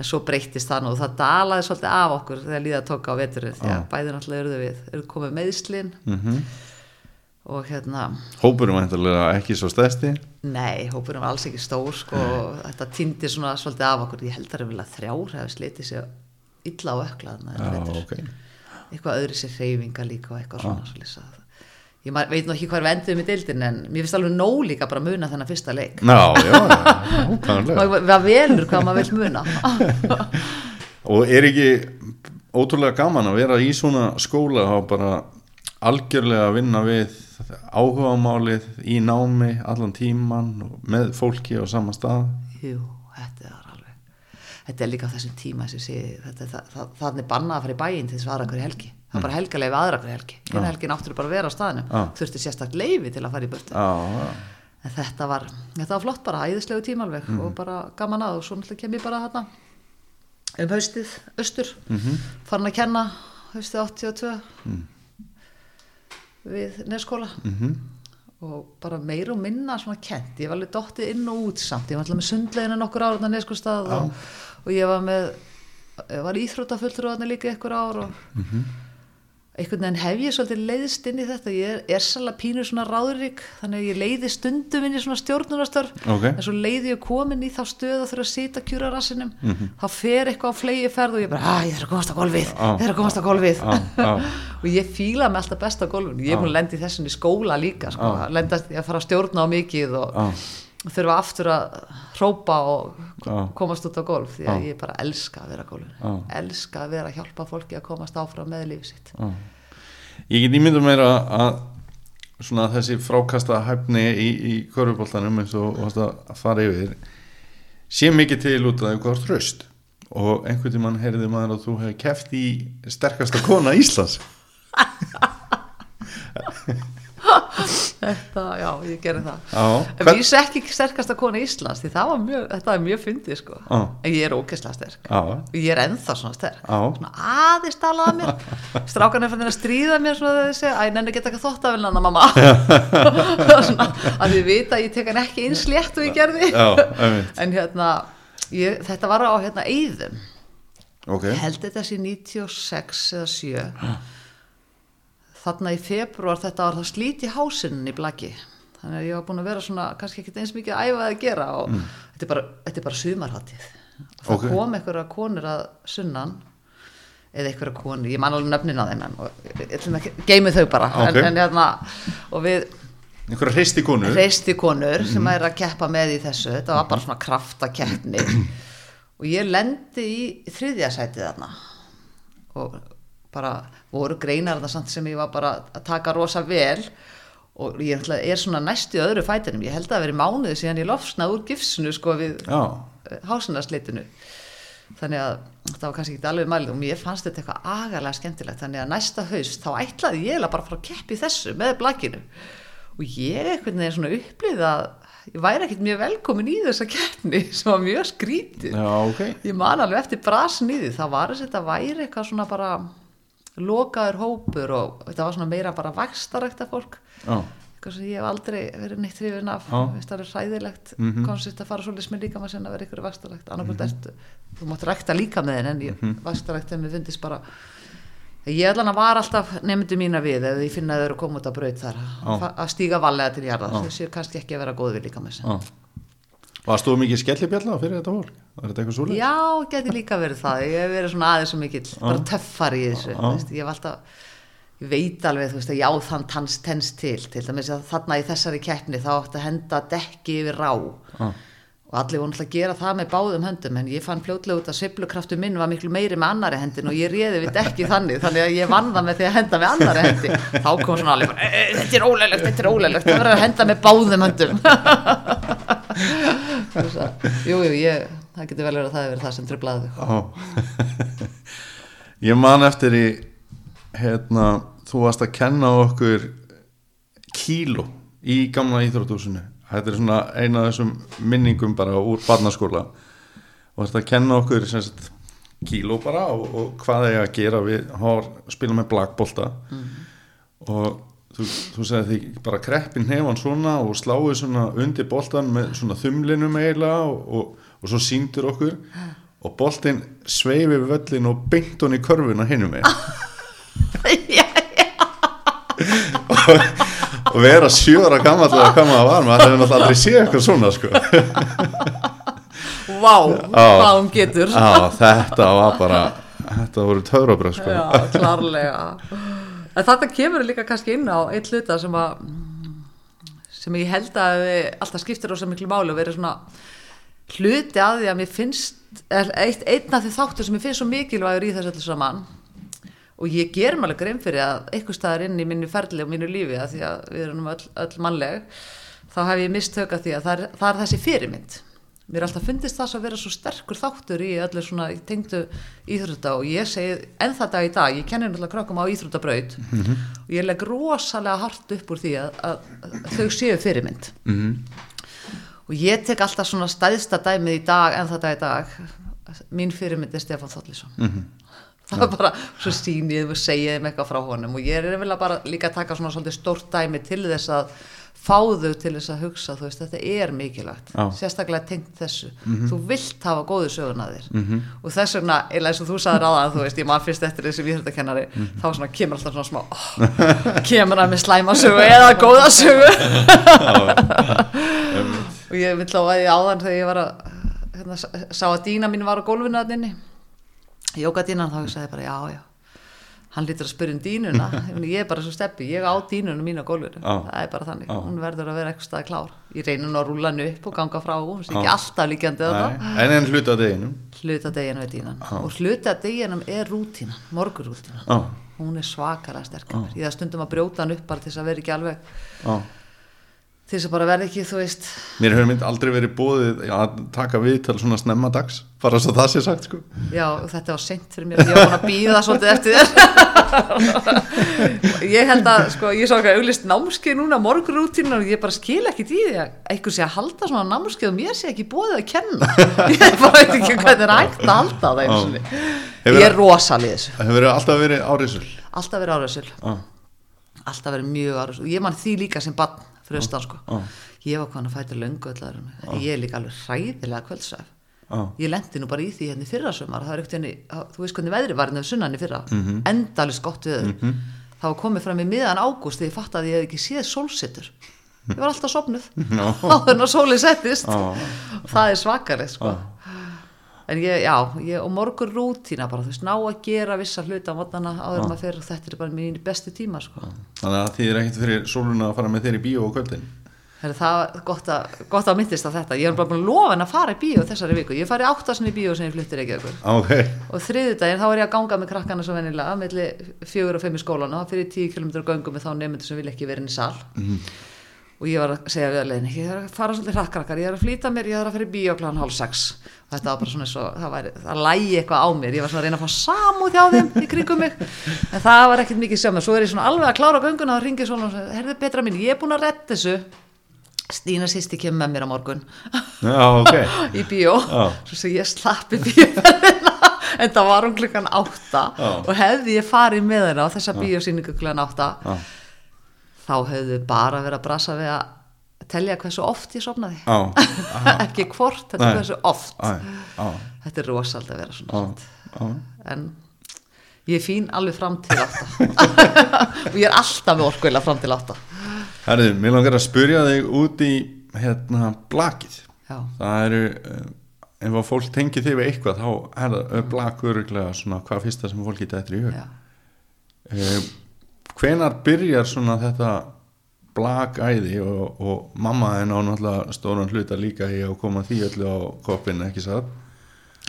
En svo breyttist það nú. Og það dalaði svolítið af okkur þegar líða tók á veturinn því að bæði náttúrulega eruðu við eru komið meðslin Mhm. og hérna hópurum væntanlega ekki svo stæsti Nei, hópurinn var alls ekki stór sko, og þetta týndi svona svolítið af okkur. Ég held að það er vel að þrjár hefði slitið sér illa á ökla þarna já, þennan vetur. ok. eitthvað öðru sér hreyfinga líka og eitthvað svona að ég veit nú ekki hvað við endum í deildin en mér finnst alveg nóg líka bara að muna þennan fyrsta leik. Já, já, já, það velur hvað maður vil muna. Og er ekki ótrúlega gaman að vera í svona skóla og bara algjörlega að vinna við áhugamálið í námi allan tíman með fólki á sama stað? Jú, þetta er alveg þetta er líka á þessum tíma sé, þetta, það, það, það er bannað að fara í bæinn til þess að aðra hverju helgi það er bara helgalega við aðra hverju helgi. Hérna helgin áttur bara að vera á staðnum. Já. þurfti sérstakt leifi til að fara í burtu. Já, já, en þetta var, þetta var flott bara æðislegu tímalveg Mhm. og bara gaman að og svo náttúrulega kem ég bara þarna um haustið, austur Mhm. farin að kenna haustið 82 við neskóla Mhm. og bara meira og minna svona kent, ég var alveg dottið inn og út samt, ég var alltaf með sundlegina nokkur ár þarna neskólstað og, og ég var með ég var íþróttafulltrú þarna líka ykkur ár og Mhm. Einhvern veginn hef ég svolítið leiðist inn í þetta ég er, er svolítið pínu svona ráðurík þannig að ég leiði stundum inn í svona stjórnunastörf Ok. en svo leiði ég komin í þá stöð að þurfa að sita kjúra rassinum Mhm. þá fer eitthvað á flegi ferð og ég bara, að ég þarf að komast á golfið Já. ég þarf að komast á golfið Já, já. og ég fíla mig alltaf best á golfinu ég er múin að lenda í þessum í skóla líka sko. Já. lenda í að fara að stjórna á mikið og. Þurfa aftur að hrópa og komast út á golf því að Já. ég bara elska að vera á golfinu Já. elska að vera að hjálpa fólki að komast áfram með lífið sitt Já. Ég get ímyndum meira að svona þessi frákasta hæfni í, í körfuboltanum eins og að fara yfir sé mikið til út af eitthvað tröst og einhvern tímann heyrði maður að þú hefði keft í sterkasta kona Íslands þetta, já, ég gerði það. Já, en hvern- vísi ekki sterkasta kona Íslands því það var mjög, þetta er mjög fyndið sko. Já. en ég er ógeðslega sterk. Og ég er ennþá svona sterk. Svona aðeins talað að mér. Strákan er fannin að stríða mér svona þessi æ, nenni geta ekki þótt af hennan mamma svona, að þið vita að ég tek hann ekki eins létt og ég gerði. En hérna ég, þetta var á hérna Eyðum Ok, ég held þetta sé 96 eða 7 þarna í februar þetta var þá slít í hásinn í blaki. Þannig að ég var búin að vera svona kannski ekki eins mikið að æfa að gera og þetta, er bara, þetta er bara sumarháttið og það Ok. kom einhverja konur að sunnan eða einhverja konur, ég man alveg nöfnin á þeim en geimi þau bara. Ok. en, en hérna, og við einhverja hreisti konu reysti konur sem er að keppa með í þessu. Þetta var bara svona kraftakeppni. Og ég lendi í þriðja sætið þarna. Og bara voru greinar samt sem ég var bara að taka rosa vel og ég er svona næstu í öðru fætinum. Ég held að það veri mánuði síðan ég lofsnaði úr gifsinu sko við Já, hásinarslitinu þannig að það var kannski ekki alveg mælið og mér fannst þetta eitthvað agalega skemmtilegt. Þannig að næsta haust þá ætlaði ég bara að fara að keppi þessu með blakinu. Og ég einhvern veginn svona upplýði að ég væri ekkert mjög velkomin í þessa keppni sem var mjög skrítið já, ok. Ég man alveg eftir því. Það var þetta væri eitthvað svona bara lokaður hópur og þetta var svona meira bara vakstarækta fólk. Já, eitthvað sem ég hef aldrei verið neitt hrifin af. Finnst það er hræðilegt mm Mhm. konsitt að fara svolítið með líka maður sinna að vera ykkur vakstarlegt annarkvæmt ertu, þú mátt rækta líka með þinn en mm vakstarlegt en mér finnst bara ég allan var alltaf nefndi mína við ef ég finna að þau eru koma út að braut þar. Já. að- stíga valega til jarðar. Já. þau séu kannski ekki að vera góð við líka með Já. Varst þú mikið skellibjalla fyrir þetta fólk? Var þetta eitthvað svoleiðis? Já, geti líka verið það. Ég hef verið svona aðeins svo mikill bara töffar í þessu þú veist, ég hef alltaf ég veit alveg, þú veist, að já þann tans tens til. Til dæmis að þarna í þessari keppni þá átti að henda dekki yfir rá. Já. og allir voru náttúrulega að gera það með báðum höndum en ég fann fljótlega út að sveiflukraftu minn var miklu meiri með annari hendin og ég réði við dekki þannig þannig að ég vann það með því að henda með annari hendi. Þá kom svona alveg bara, "Eh, eh, þetta er ólælegt, þetta er ólælegt það verður að henda með báðum höndum Að, jú, ég, það getur vel verið að það hefur verið það sem Já. Ég man eftir í hérna, þú varst að kenna okkur kíló í gamla íþrótúsinu þetta er svona eina af þessum minningum bara úr barnaskóla. Og þetta að kenna okkur sagt, kíló bara og, og hvað er að gera við har, spila með blakbolta og þú, þú segir því bara kreppin hefan svona og sláið svona undir boltan með svona þumlinum eiginlega og, og, og svo síndur okkur og boltin sveifi við völlin og beint hún í körfuna hinum með og, og vera sjóra gammal að hvað maður var, maður hefði náttúrulega aldrei séð eitthvað svona sko. Vá, hvað hún getur. Já, þetta var bara þetta voru töfrabröð sko. Já, klárlega En þetta kemur líka kannski inn á eitt hluta sem að sem ég held að alltaf skiptir rosa miklu máli og verið svona hluti að því að mér finnst eitt, einn af því þáttur sem mér finnst svo mikilvægur í þessu öllu saman. Og ég ger alveg grein fyrir að einhver staðar inn í minni ferli og mínu lífi að því að við erum öll, öll mannleg þá hef ég mistöka því að það er, það er þessi fyrirmynd mér alltaf fundist það að vera svo sterkur þáttur í öllu svona tengdu íþrótta og ég segi enn það dag í dag ég kenni náttúrulega krökkum á íþróttabraut og ég legg rosalega hart upp úr því að, að, að þau séu fyrirmynd Mhm. og ég tek alltaf svona stæðsta dæmið í dag en það dag í dag mín fyrirmynd er Stefán Þollisson Mhm. Það er bara svo sýnið og segið þeim eitthvað frá honum og ég er að bara líka taka svona svolítið stórt dæmi til þess að fá þau til þess að hugsa þú veist þetta er mikilvægt Já. sérstaklega tengt þessu. Þú vilt hafa góðu söguna þér. -hmm. og þess vegna, eða eins og þú sagðir aðan þú veist, ég maður fyrst eftir þessi viðhörðakennari þá svona kemur alltaf svona smá oh, kemur hann með slæma sögu eða góða sögu? Og ég vil á að ég áðan þegar ég var að hérna, sá að dýna mín var á gólfinu að inni jókadýnan þá sagði ég bara já já. Hann lítur að spyrja um dýnuna. Ég er bara svo steppi, ég á dýnuna mín á gólfinu. Já. það er bara þannig, Já. hún verður að vera eitthvað stað klár. Ég reynir nú að rúla hann upp og ganga frá hún sé ekki Já. alltaf líkjandi en en hluta deginum? Hluta deginum við dýnan. Og hluta deginum er rútínan, morgurútínan hún er svakalega sterkar ég það stundum að brjóta hann upp bara til þess að vera ekki alveg til þess að bara verða ekki, þú veist. Mér hefur mynd aldrei verið bóðið að taka viðtal svona snemma dags bara svo það sé sagt sko. Já, þetta var seint fyrir mér, ég var búin að býða svolítið eftir þér. Ég held að, sko, ég sá ekki að auglist námskeið núna, morgunrútínu og ég bara skil ekki í því að einhver sé að halda svona námskeið og mér sé ekki búið að kenna. Ég bara veit ekki hvað það er hægt að halda það sinni. Hefur- Ég er rosalið þessu, hefur alltaf verið áriðsul alltaf verið áræðsul Já, alltaf verið mjög áræðsul og ég man því líka sem barn fyrir austan, sko Ég var að fæta löngu öllar ég er líka alveg hræðilega kvöldsæf já, ég lendi nú bara í því hérna í fyrra sumar það er ekkert henni, þú veist hvernig veðri var hérna sunnan í fyrra, mm. -hmm. endalist gott við það var komið fram í miðan ágúst þegar ég fatt að ég hef ekki séð sólsettur ég var alltaf sopnuð en að sólið settist. Það er svakalegt sko en ég, já, ég, og morgur rútína bara, þú veist, ná að gera vissa hluta á mótnana áður en maður fer og þetta er bara mín bestu tíma sko. Þannig að því er ekkert fyrir sóluna að fara með þér í bíó á kvöldin? Það var gott að, gott að myndist af þetta. Ég er bara búin að lofa henn að fara í bíó þessari viku. Ég fari áttasin í bíó sem ég fluttir ekki okkur Ok, og þriðudaginn þá er ég að ganga með krakkana svo venilega milli fjögur og fimm í skólan og fyrir tíu kilometrar göngum með þá nefndur sem vil ekki vera inn í sal og ég var að segja við að leiðin ég er að fara svolítið hrakkarakkar, ég er að flýta mér ég er að fara í bíó kláðan hálf sex. Og þetta var bara svona svo, það, væri, það lægi eitthvað á mér. Ég var svona að reyna að fá samúð hjá þeim í kringum mig. En það var ekkert mikið mér. Svo er ég svona alveg að klára gönguna og ringi svona og segja, herðu betra mín, ég er búin að retta þessu. Stína sýsti kemur með mér á morgun. Já, ok. Í bíó. Já. svo sem ég slappi bíóferðina. En það var um klukkan átta. Já. og hefði ég farið með hennar á þessa bíósýningu klukkan átta Já. Þá hefðu bara verið að brasa við að telja hversu oft ég sofnaði. Á, ekki hvort, þetta er hversu oft. Á, á, þetta er rosald að vera svona á. en ég er fín alveg fram til átta. Og ég er alltaf með orkuðlega fram til átta. Herðu, mér langar að spyrja þig út í hérna blakið. Já, það eru uh, ef að fólk tengi þig við eitthvað þá er það blak öruglega svona hvað fyrsta sem fólk geta eftir í hug hvenar byrjar svona þetta blakæði og, og mamma henn á náttúrulega stóran hluta líka í að koma því öllu á koppin ekki satt?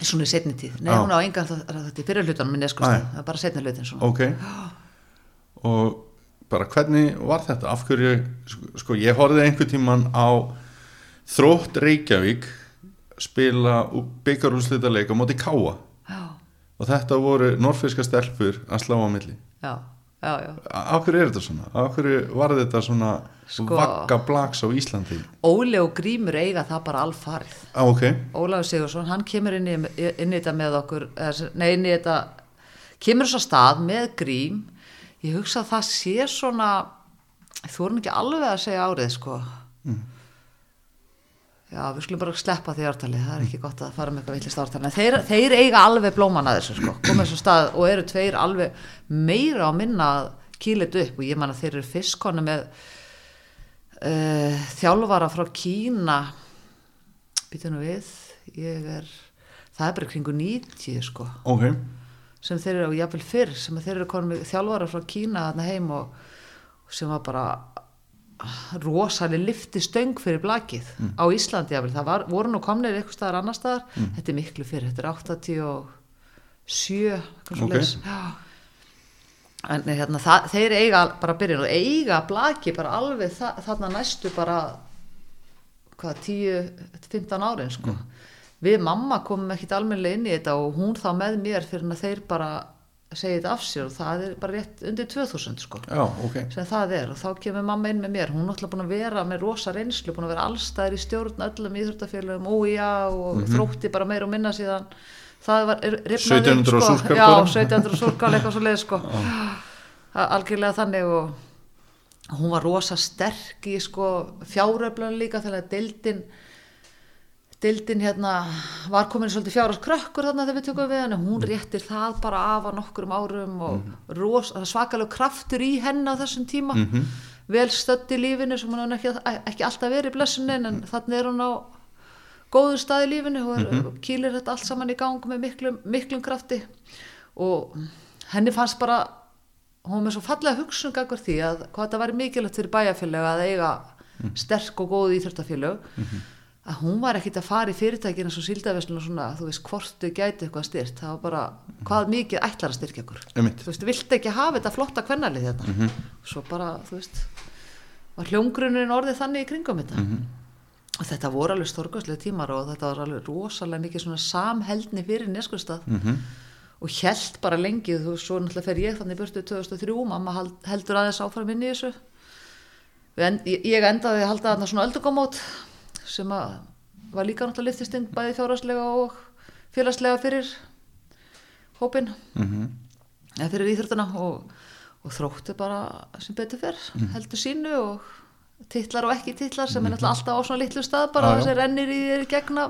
Svona í setni tíð, nei Já. hún á engan þetta er fyrir hlutunum minni sko, bara setni hlutin svona. Ok. Og bara hvernig var þetta? Af hverju, sko, ég horfði einhver tíman á þrótt Reykjavík spila byggarúslita leik á móti Káa já, og þetta voru norfiska stelpur að slá á milli. Já, hverju er þetta svona? hverju var þetta svona Sko- vakka blaks á Íslandi? Óli og Grímur eiga það bara alfarið. Á ok, Ólafur Sigursson, hann kemur inn í, inn í þetta með okkur, nei inn í þetta kemur svo stað með Grím. Ég hugsa að það sé svona þú erum ekki alveg að segja árið sko já við skulum bara sleppa því ártali það er ekki gott að fara með eitthvað villist ártali en þeir, þeir eiga alveg blóman að þessu sko. Komið svo stað og eru tveir alveg meira á minna þetta upp. Og ég man að þeir eru fiskkonu með uh, þjálfara frá Kína. Býtum við ég er, það er bara kringu 90 sko. Ok. Sem þeir eru, og jafnvel fyrr sem þeir eru konum með þjálfara frá Kína þarna heim og sem var bara rosalega lifti stöng fyrir blakið á Íslandi jafnvel, það var, voru nú komnir eitthvað staðar annar staðar, þetta er miklu fyrr þetta er 87 eitthvað svo Ok. leis en hérna, það, þeir eiga bara að byrja og eiga blaki bara alveg þa þarna næstu bara hvað, 10-15 árin sko. við mamma komum ekkit almennilega inn í þetta og hún þá með mér fyrir að þeir bara segja þetta af sér og það er bara rétt undir 2000 sko. Já, ok, sem það er. Og þá kemur mamma inn með mér. Hún er alltaf búin að vera með rosa reynslu búin að vera allstæðir í stjórn öllum íþróttafélagum ója og þrótti bara meira og minna síðan. Það var 1700 og súrkál já, bara. 1700 súrkál eitthvað svo leið sko algjörlega þannig og hún var rosa sterk í sko fjáröflun líka þegar deildin deildin hérna var komin í svolítið fjáras krökkur þarna þegar við tökum við hann hún réttir það bara af að nokkrum árum og Mhm. ros, það er svakalega kraftur í henni á þessum tíma. Mhm. vel stödd í lífinu sem hún ekki, ekki alltaf verið blessunin en þannig er hún á góður stað í lífinu er, Mhm. kýlir þetta allt saman í gang með miklum, miklum krafti. Og henni fannst bara hún var með svo fallega hugsun gagur því að hvað þetta væri mikilvægt fyrir bæjarfélag að eiga sterk og góð íþjóttafélag að hún var ekkit að fara í fyrirtækina svo síldaveslun og svona, þú veist, hvort þau gæti eitthvað styrt, það var bara, hvað mikið ætlar að styrkja okkur, Einmitt. þú veist, viltu ekki hafa þetta flotta kvennalið þetta, svo bara, þú veist var hljóngrunin orðið þannig í kringum þetta. Og þetta voru alveg stórkostlega tímar og þetta var alveg rosalega mikið svona samheldni fyrir neskustad Mhm. og held bara lengi þú veist, svo náttúrulega fer ég þannig burtu 2003 mamma heldur aðeins áfram inn í þessu. En, ég endaði að halda þarna svona öldugómót sem að var líka náttúrulega liftist inn bæði fjárhagslega og félagslega fyrir hópin Mhm. eða fyrir íþróttuna og, og þróttu bara sem betur fyrr heldur sínu og titlar og ekki titlar sem er náttúrulega alltaf á svona litlu stað bara já. þessi rennir í þér gegna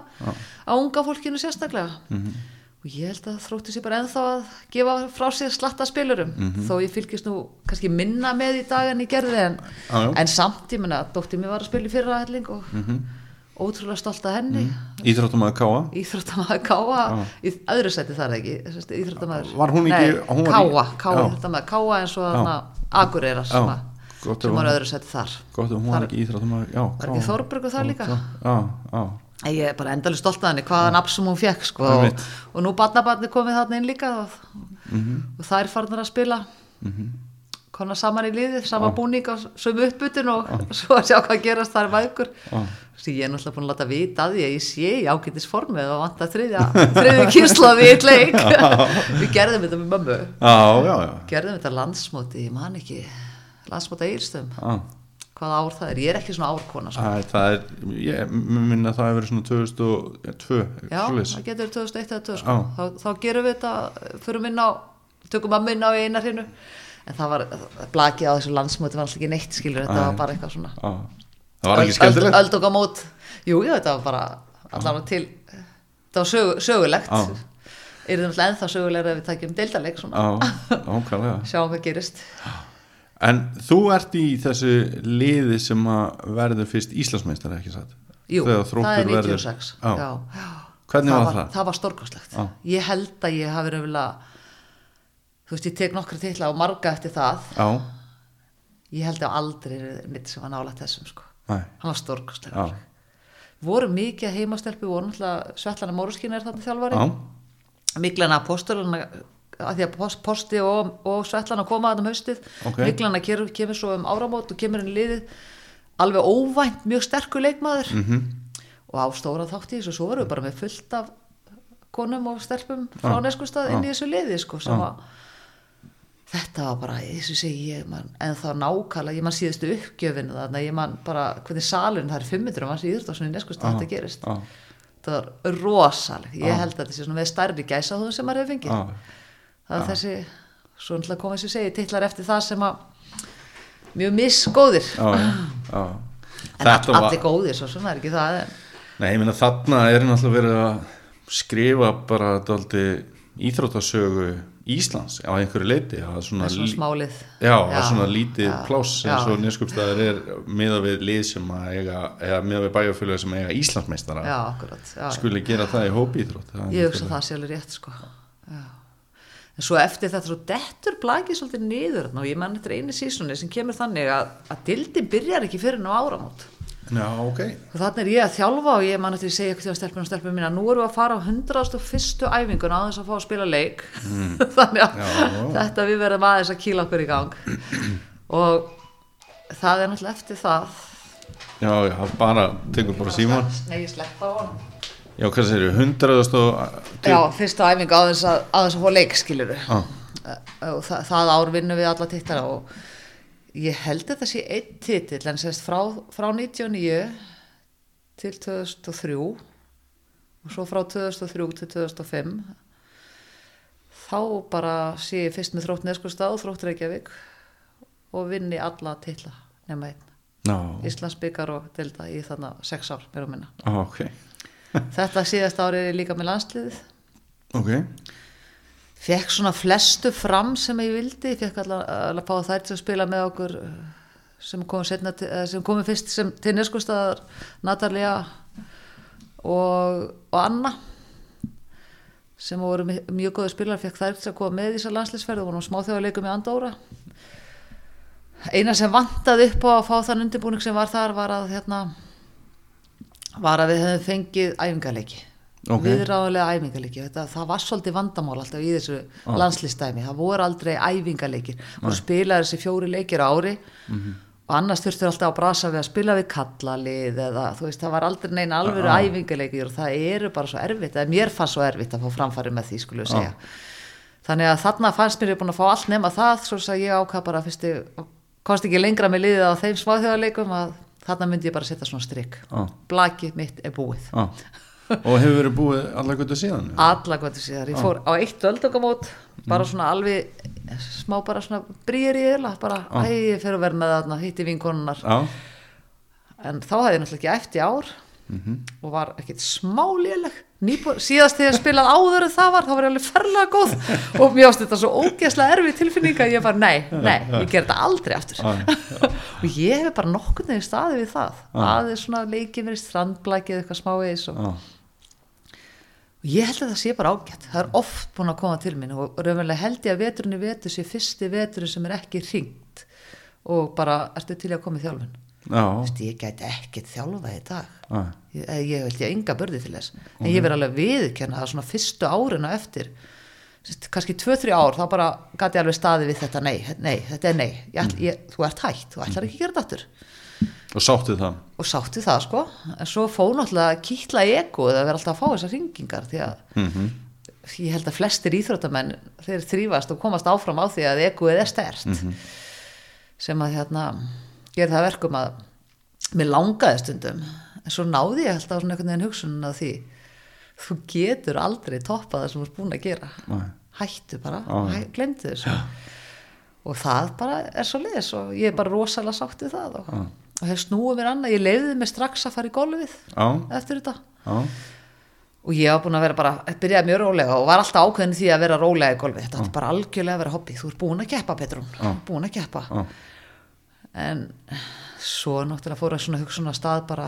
á unga fólkinu sérstaklega. Og ég held að þróttu sér bara ennþá að gefa frá sér slatta spilurum þó ég fylgist nú kannski minna með í dag en ég gerði en, já. en samt ég menna dóttir mér var að spila í fyrra helling og ótrúlega stolt að henni. Íþróttum að káa Íþróttamaður Káa í öðru sæti þar ekki þessi, Íþróttamaður Var hún ekki- Nei, hún Káa, Káa, Já. Íþróttamaður Káa eins og þarna Akureyrar sem, ef sem var öðru sæti þar. gott ef hún var ekki já, Var ekki Þórbergur þar líka? já, já, Ég er bara endalega stolt að henni hvaða nafn sem hún fekk sko, og, og nú barnabarni komið þarna inn líka og, Mhm. og það er farnar að spila konar saman í liði, sama búning á sömu uppbytun og svo að sjá hvað gerast þar vægur Já. Svo ég er náttúrulega búin að láta vita að því að ég sé í ágætis formið og vant að þriðja, þriðja kýrslaði í leik. Við gerðum þetta með mömmu. já, já, já, Gerðum þetta landsmóti, ég man ekki, landsmóti að Ílstum. já. Hvaða ár það er? Ég er ekki svona árkona. Sko. Æ, það er, ég minna að það hefur verið svona 2002 Já, svoleiðis. það getur 2001 eða 2000 sko. Þá, þá gerum við þetta, förum inn á, tökum að minna á einarhinu. En það var blakið á þessu landsmóti var alltaf ekki neitt skilur, þetta var bara eitthvað svona Já. Það var ekki skemmtilegt öldungamót, jú, jú, þetta var bara allavega til þetta var sögu, sögulegt Já. er það náttúrulega ennþá sögulegra ef við takjum Já, ákvæmlega sjáum hvað gerist En þú ert í þessu liði sem að verður fyrst Íslandsmeistar ekki satt jú, það er verður- 96 Já. já. Hvernig var var, það? það var stórkostlegt Já. ég held að ég hafi raunverulega þú veist, ég tek nokkra titla og marga eftir það. Já, ég held að aldrei neitt sem var nálægt þessum sko. næ, hann var stórkostlegur. Já, voru mikið heimastelpi, voru náttúrulega Svetlana Móruskina er þarna þjálfari. Já, miklana postulana að því að post, posti og, og Svetlana koma að um haustið. Ok. miklana kemur, kemur svo um áramót og kemur í liðið. Alveg óvænt mjög sterkur leikmaður. Mhm, og á stóra þátt í þessu svo voru við bara með fullt af konum og stelpum frá Já. neskustad inn í þessu liði sko, sem að þetta var bara, þessu segi ég man, en þá nákvæmlega, ég man síðustu uppgjöfinu þannig að ég man bara hvernig salun það er 500 manns í Íðurtásunni í neskustad þetta gerist. já, það var rosaleg, ég Já. held að þetta sé svona með stærri gæsa þú sem maður hefur fengið. Já, það er þessi, svo náttúrulega koma þessu segi titlar eftir það sem að mjög já. en all, allir góðir, svo það er ekki það en, Nei, ég meina þarna er náttúrulega verið að skrifa bara daldi íþróttasögu Íslands á einhverju leiti það er svona, svona smálið. Já, það er svona lítið já, pláss eins og neskupstæðar er miða við lið sem að eiga eða miða við bæjarfélag sem eiga Íslandsmeistara. Já, akkurat skuli gera það í hópi íþrótt ég hugsa það sé alveg rétt sko. já. en svo eftir þetta svo dettur blakið svolítið niður og ég man eftir einu sísunni sem kemur þannig að, að dildin byrjar ekki fyrir ná áramót Já, ok. Og þannig er ég að þjálfa og ég man eftir að segja eitthvað til að stelpunum og stelpunum mín að nú erum við að fara á 101. æfingun á þess að fá að spila leik. Þannig að Mm. Já. þetta við verðum aðeins að kýla okkur í gang. Og það er náttúrulega eftir það. Já, já, bara, tekur bara síman Nei, ég sleppa á honum. Já, hvað þú, hundraðast og Já, fyrsta æfingu á þess að, að, að fá leik skilur Já, og það, það ár vinnum við alla tittara og ég held að þetta sé einn titill en sérst frá, frá 99 til 2003 og svo frá 2003 til 2005 þá bara sé ég fyrst með þrótt Neskustad og þrótt Reykjavík og vinni alla titla nema einn. Já, Íslandsbyggar og delta í þarna sex ár mér og minna. Já, ok. Þetta síðast árið er líka með landsliðið. Ok, fekk svona flestu fram sem ég vildi, fekk allar að fá þær til að spila með okkur uh, sem til- eh, komum fyrst sem til neskustadar Natalia og, og Anna sem voru mjög góðu spilar fekk þær til að koma með í þessar landsliðsferð og vorum smáþjóðarleikum í Andóra eina sem vantaði upp á að fá þann undirbúning sem var þar var að hérna var að við hefum fengið æfingarleiki Ok. viðráðulega æfingarleiki það var svolítið vandamál alltaf í þessu Ah. landslistæmi, það voru aldrei æfingarleikir og spilaði þessi fjóri leikir ári Mhm. og annars þurftur alltaf að brasa við að spila við kallalið eða þú veist, það var aldrei neina alvöru Ah. æfingarleikir og það eru bara svo erfitt eða mér fannst svo erfitt að fá framfæri með því skulum við Ah. segja þannig að þarna fannst mér ég búin að fá allt nema það svo að ég ákvað bara fyrst ég komst ekki lengra með liðið á þeim smáþjóðarleikum að þarna myndi ég bara setja svona strikk Já. blakið mitt er búið já Og hefur verið búið allar guttu síðan? alla gott síðar, ég fór á eitt öldökamót bara svona alveg smá bara svona brýr í eðla bara, æ, ég fer að vera með þarna hitti vinkonunnar, en þá hefði ég náttúrulega ekki eftir ár Mhm. og var ekkit smá léleg. Nýbúr, síðast þegar ég spilað áður en það var þá var ég alveg ferlega góð og mér ást þetta svo ógeðslega erfið tilfinning að ég bara, nei, nei, ég ger þetta aldrei aftur. Og ég hef bara nokkurn veginn staðið við það. Aðeins svona leikið mér í strandblækið eitthvað smá eis og Og ég held að það sé bara ágætt. Það er oft búin að koma til mín og raunverulega held ég að veturinn í vetur sé fyrsti veturinn sem er ekki ringt og bara ertu til að koma í þjálfun. já, Vist, ég gæti ekkert þjálfað í dag. já, Ég, eh, ég held ég enga börði til þess. En ég verð alveg viðkenna það svona fyrstu árin og eftir. Kannski 2-3 ár þá bara gæti ég alveg staði við þetta nei, nei, þetta er nei. Ég, ætl- ég, þú ert hægt, þú ætlar ekki að gera þetta. Og sáttu það. Og sátti það sko. En svo fóð náttúrulega að kýtla egoð að vera alltaf að fá þessar ringingar því að Mhm. ég held að flestir íþróttamenn þeir þrýfast og komast áfram á því að egoið er stert Mhm. sem að hérna gera það að verkum að mér langaði stundum. En svo náði ég alltaf svona einhvern veginn hugsunin að því þú getur aldrei toppað það sem þú ert búin að gera. Nei. hættu bara, hæ, glemdu þessu. Og það bara er svo liðis og ég er bara rosalega sátt við það og, og hef snúið mér annað, ég leiði mig strax að fara í golfið Já, eftir þetta. Já, og ég var búin að vera bara, byrjaði mjög rólega og var alltaf ákveðin því að vera rólega í golfi þetta er bara algjörlega að vera hobby, þú ert búin að keppa Petrún, búin að keppa. En svo náttúrulega fór að svona hugsa svona stað bara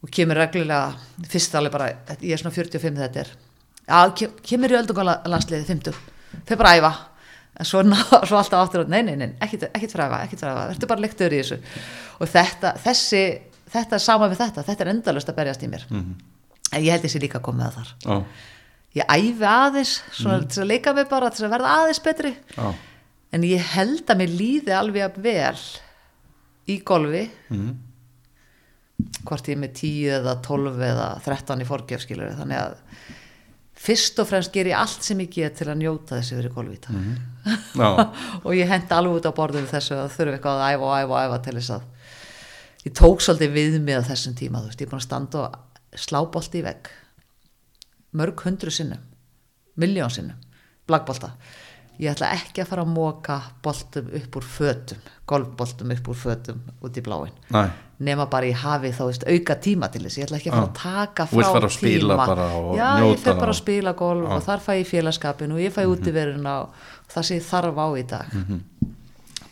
og kemur reglulega fyrst alveg bara, ég er svona 45 þetta er, já, kem, kemur í öldunga landsliði 50, fyrir bara æfa en svo, ná, svo alltaf áttur nei, nei, nei, ekkit, ekkit fræfa, ekkit fræfa verður bara lektur í þessu. Og þetta, þessi, þetta er sama við þetta þetta er endalust að berjast í mér. En ég held þessi líka að þar. Já, ég æfi aðeins, svona til að leika mig bara til að verða aðeins betri. Já, en ég held að mér líði alveg að vel í golfi. Mhm, hvort ég er með 10 eða 12 eða 13 í forgjöf skilur þannig að fyrst og fremst ger ég allt sem ég get til að njóta þessi verið í dag já, og ég hendi alveg út á borðinu þessu að þurfa eitthvað að æfa og æfa og æfa til þess að ég tók svolítið við mig á þessum tíma, þú veist, ég er búin að standa og slá bolti í vegg. Mörg hundru sinnum miljón sinnum, blackbolta. Ég ætla ekki að fara að móka boltum upp úr fötum golfboltum upp úr fötum út í bláin næ, nema bara ég hafi þá veist, auka tíma til þess, ég ætla ekki að fara að taka frá fara að spila tíma. bara og já, njóta ég fer bara að spila golf Já. og þar fæ ég félagskapin og ég fæ útiveruna og það ég þarf á í dag. Mhm.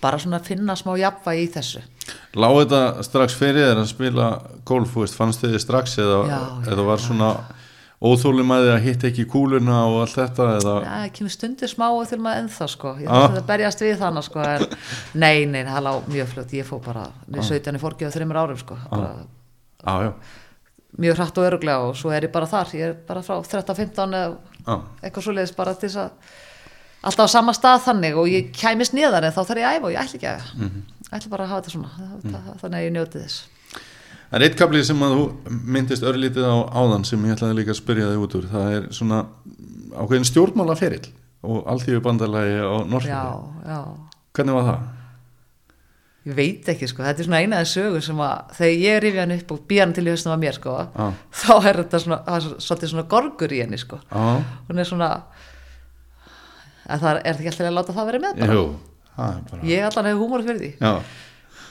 bara svona að finna smá jafnvægi í þessu. Lá þetta strax fyrir þér að spila golf, veist, fannst þið strax eða, Já, eða var svona óþólum að hitta ekki kúluna og allt þetta eða, það kemur stundir smá og til maður ennþá sko. Ég Ah. þarf að berjast við þannig sko en nei, nei, það lá mjög fljótt. Ég fór bara, við 17 í forgjöf þreymur árum sko. Bara, á, já, mjög hratt og öruglega og svo er ég bara þar. Ég er bara frá 13-15 eða á, eitthvað svoleiðis bara til þess að alltaf á sama stað þannig og ég kæmist niðar en þá þarf ég að æfa og ég ætla ekki að æfa Mhm. ég ætla bara að hafa þetta svona. Mm. þannig að ég njóti þess Það er eitt kaplið sem að þú myndist örlítið á áðan sem ég ætlaði líka að spyrja þig út úr. Það er svona ákveðin stjórnmálaferill og alltíðu bandalagi á já Hvernig var það? ég veit ekki sko, þetta er svona einaði sögu sem að þegar ég rifja hann upp og býja hann til í höstum að mér sko, Já. þá er þetta svona, það er svo- svolítið svona gorgur í henni sko. Já, hún er svona en það er, er það ekki alltaf að láta það vera með bara? Jú það er bara, ég allan hefur húmor fyrir því. Já,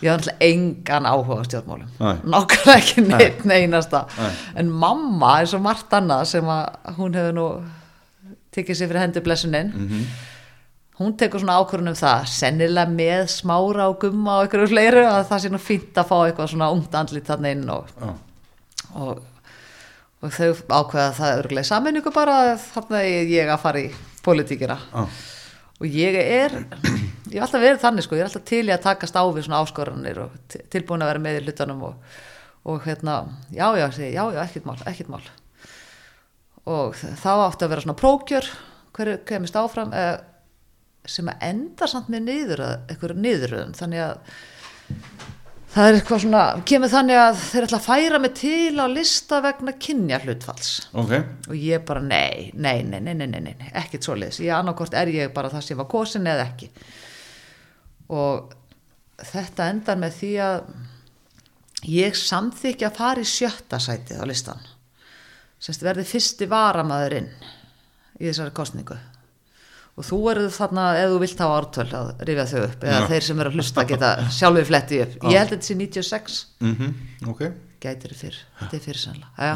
ég haf alltaf engan áhuga á stjórnmálum. Nákvæmlega ekki neitt neinasta. Nei. en mamma er svo margt annað sem að hún hefur nú tekið sér fyrir hendi blessunin. Mhm. hún tekur svona ákvörðun um það sennilega með smára og gumma og einhverju fleiru að það sé nú fínt að fá eitthvað svona ungt andlit þarna inn og, já, og, og þau ákveða það örgulega saminningu bara að þarna er ég að fara í politíkina já, og ég er ég hef alltaf verið þannig sko, ég er alltaf til í að takast á við svona áskoranir og til- tilbúin að vera með í hlutunum og, og hérna já já, segi, já já, ekkert mál, ekkert mál. Og þá átti að vera svona prókjör hverju kemist áfram eh, sem að enda samt með niður eitthvað niðuröðum þannig að það er eitthvað svona kemur þannig að þeir ætla að færa mig til á lista vegna kynja hlutfalls ok. Og ég bara nei, nei, nei, nei, nei, nei, nei, nei ekkert svoleiðis, ég annarkort er ég bara það sem var kosin eða ekki og þetta endar með því að ég samþykja að fara í sjötta sætið á listan semst verði fyrsti varamaðurinn í þessari kostningu og þú verður þarna ef þú vilt hafa ártöl að rifja þau upp eða Já. þeir sem eru að hlusta geta sjálfur fletti upp. Ég held þetta sé 96 mm ok, gætir þið fyrr, þetta er fyrir sannlega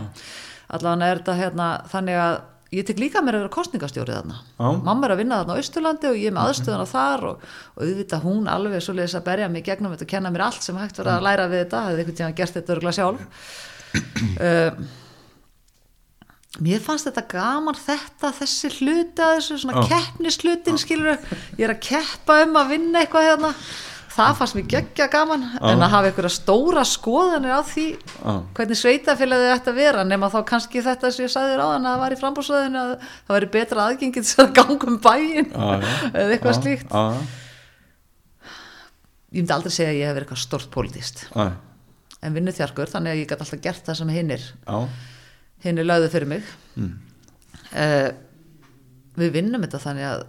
allavega er þetta hérna þannig að ég tek líka mér að vera kostningastjórið þarna. Já. mamma er að vinna þarna á Austurlandi og ég er með aðstöðuna þar og, og auðvitað hún alveg svoleiðis að berja mig gegnum þetta og kenna mér allt sem hægt var að læra við þetta. Hefði einhvern tíðan gert þetta örgulega sjálf. Uh, mér fannst þetta gaman þetta, þessi hluti að þessu svona Já. keppnislutin skilur ég er að keppa um að vinna eitthvað hérna það fannst mér geggja gaman en að hafa einhverja stóra skoðanir á því Já. hvernig sveitafélagið ætti að vera nema þá kannski þetta sem ég sagði þér áðan að það var í frambúrsöðinu að það væri betra aðgengið til að ganga um bæin já eða eitthvað slíkt. ég myndi aldrei segja að ég hef verið eitthvað stort pólitíst já, en vinnuþjarkur þannig að ég gæti alltaf gert það sem hinnir hinnir lögðu fyrir mig. Mm. uh, við vinnum þetta þannig að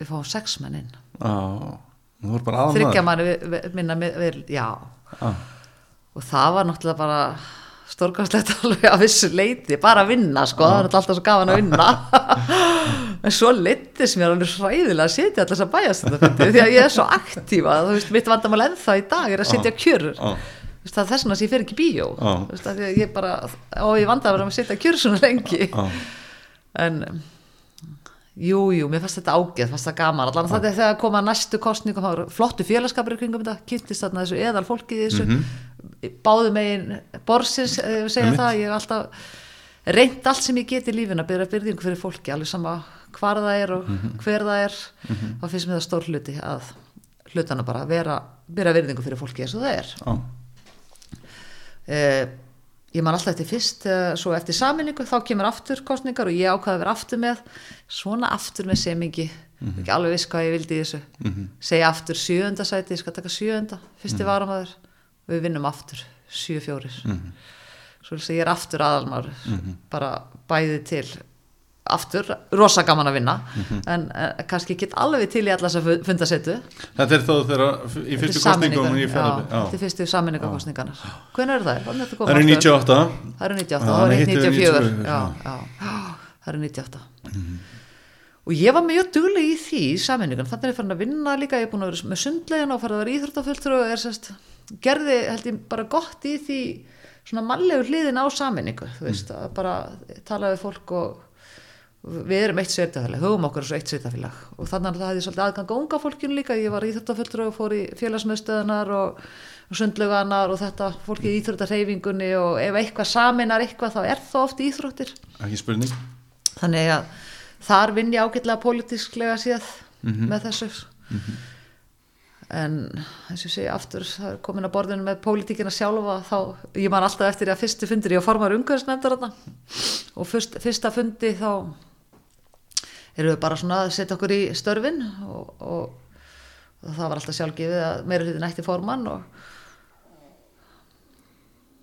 við fáum sex menn inn. Bara þryggja við, minna við, já. Já, og það var náttúrulega bara stórkastlegt alveg að vissu leiti bara að vinna sko, það er alltaf svo gaman að vinna. En svo littis mér alveg hræðilega að setja alltaf þess að bæjast þetta því að ég er svo aktífa. Þú veist, mitt vandamál ennþá í dag er að setja kjörur. Já. Þú veist, það er þess vegna sem ég fer ekki bíó. Já. Þú veist, að ég bara, og ég vanda að vera að setja kjörur svona lengi. En jú, jú, mér fannst þetta ágeð, fannst það gaman. Allan þetta er þegar koma næstu kostningum það voru flottu félagskapur í kringum þetta kynntist þarna þessu eðal fólki í þessu. Báðu megin borsins eh, segja Einmitt. það, ég hef alltaf reynt allt sem ég get í lífin að byrja byrðingu fyrir fólki, alveg sama hvar það er og hver það er. Þá finnst mér það stór hluti að hlutana bara vera, byrja virðingu fyrir fólki eins og það er. Já. eh, ég man alltaf eftir fyrst eh, svo eftir saminningu þá kemur aftur kostningar og ég ákvaði að vera aftur með svona aftur með semingi. Ekki alveg viss hvað ég vildi í þessu. Segja aftur sjöunda sæti, ég skal taka sjöunda fyrsti varamæður og við vinnum aftur sjö fjórir. Svo ég er aftur aðalmar bara bæði til aftur, rosa gaman að vinna en uh, kannski get alveg til í allas að fundasettu Þetta er þó þegar í fyrstu kostningum þetta er fyrstu saminningarkostningarnar hvernig eru það? Að Það eru aftur? 98 Það eru 98, Já, það eru 94 94, já, já, já, það eru 98 og ég var mjög dugleg í því í sammenningun, þannig er ég farin að vinna líka ég er búin að vera með sundlegin og farið að vera íþróttafulltur og er sérst, gerði held ég bara gott í því svona mannlegu hliðin á sammenningu þú veist, að bara tala við fólk og við erum eitt sveitafélag, hugum okkur svo eitt sveitafélag og þannig að það hefði svolítið aðgang að unga fólkinu líka, ég var íþróttafulltur og fór í félagsmiðstöðunar og, og sundluganar og þetta fólki í íþróttarhefingunni og ef eitthvað saminar eitthvað þá er það oft íþróttir. Ekki spurning. Þannig að þar vinn ég ágætlega pólitísklega séð með þessu. En eins og segi aftur það er komin að borðinu með pólitíkina sjálfa þá, ég man alltaf eftir að fyrstu fundir ég erum við bara svona að setja okkur í störfin og, og, og það var alltaf sjálfgefið að meira hlutin ætti formann og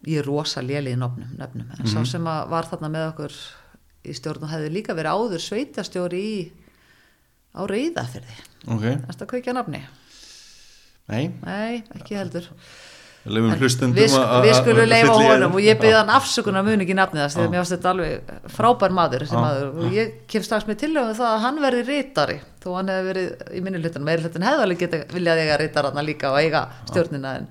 ég er rosa léli í nöfnum, nöfnum. en sá sem að var þarna með okkur í stjórn og hefði líka verið áður sveitastjóri í á reyðafyrði Ok, Erstu að kveikja nafni? nei, Nei, ekki heldur hlustendum við, að- að- við að- skulum að leifa honum og ég byrði hann afsökunar mun ekki nafnið þess Já. þegar mér varst þetta alveg frábær maður, maður. Og ég kem strax með tillögum það að hann verði rítari þó hann hefði verið í minni hlutan meiri hlutan hefði alveg geta viljað eiga rítarana líka og eiga stjórnina en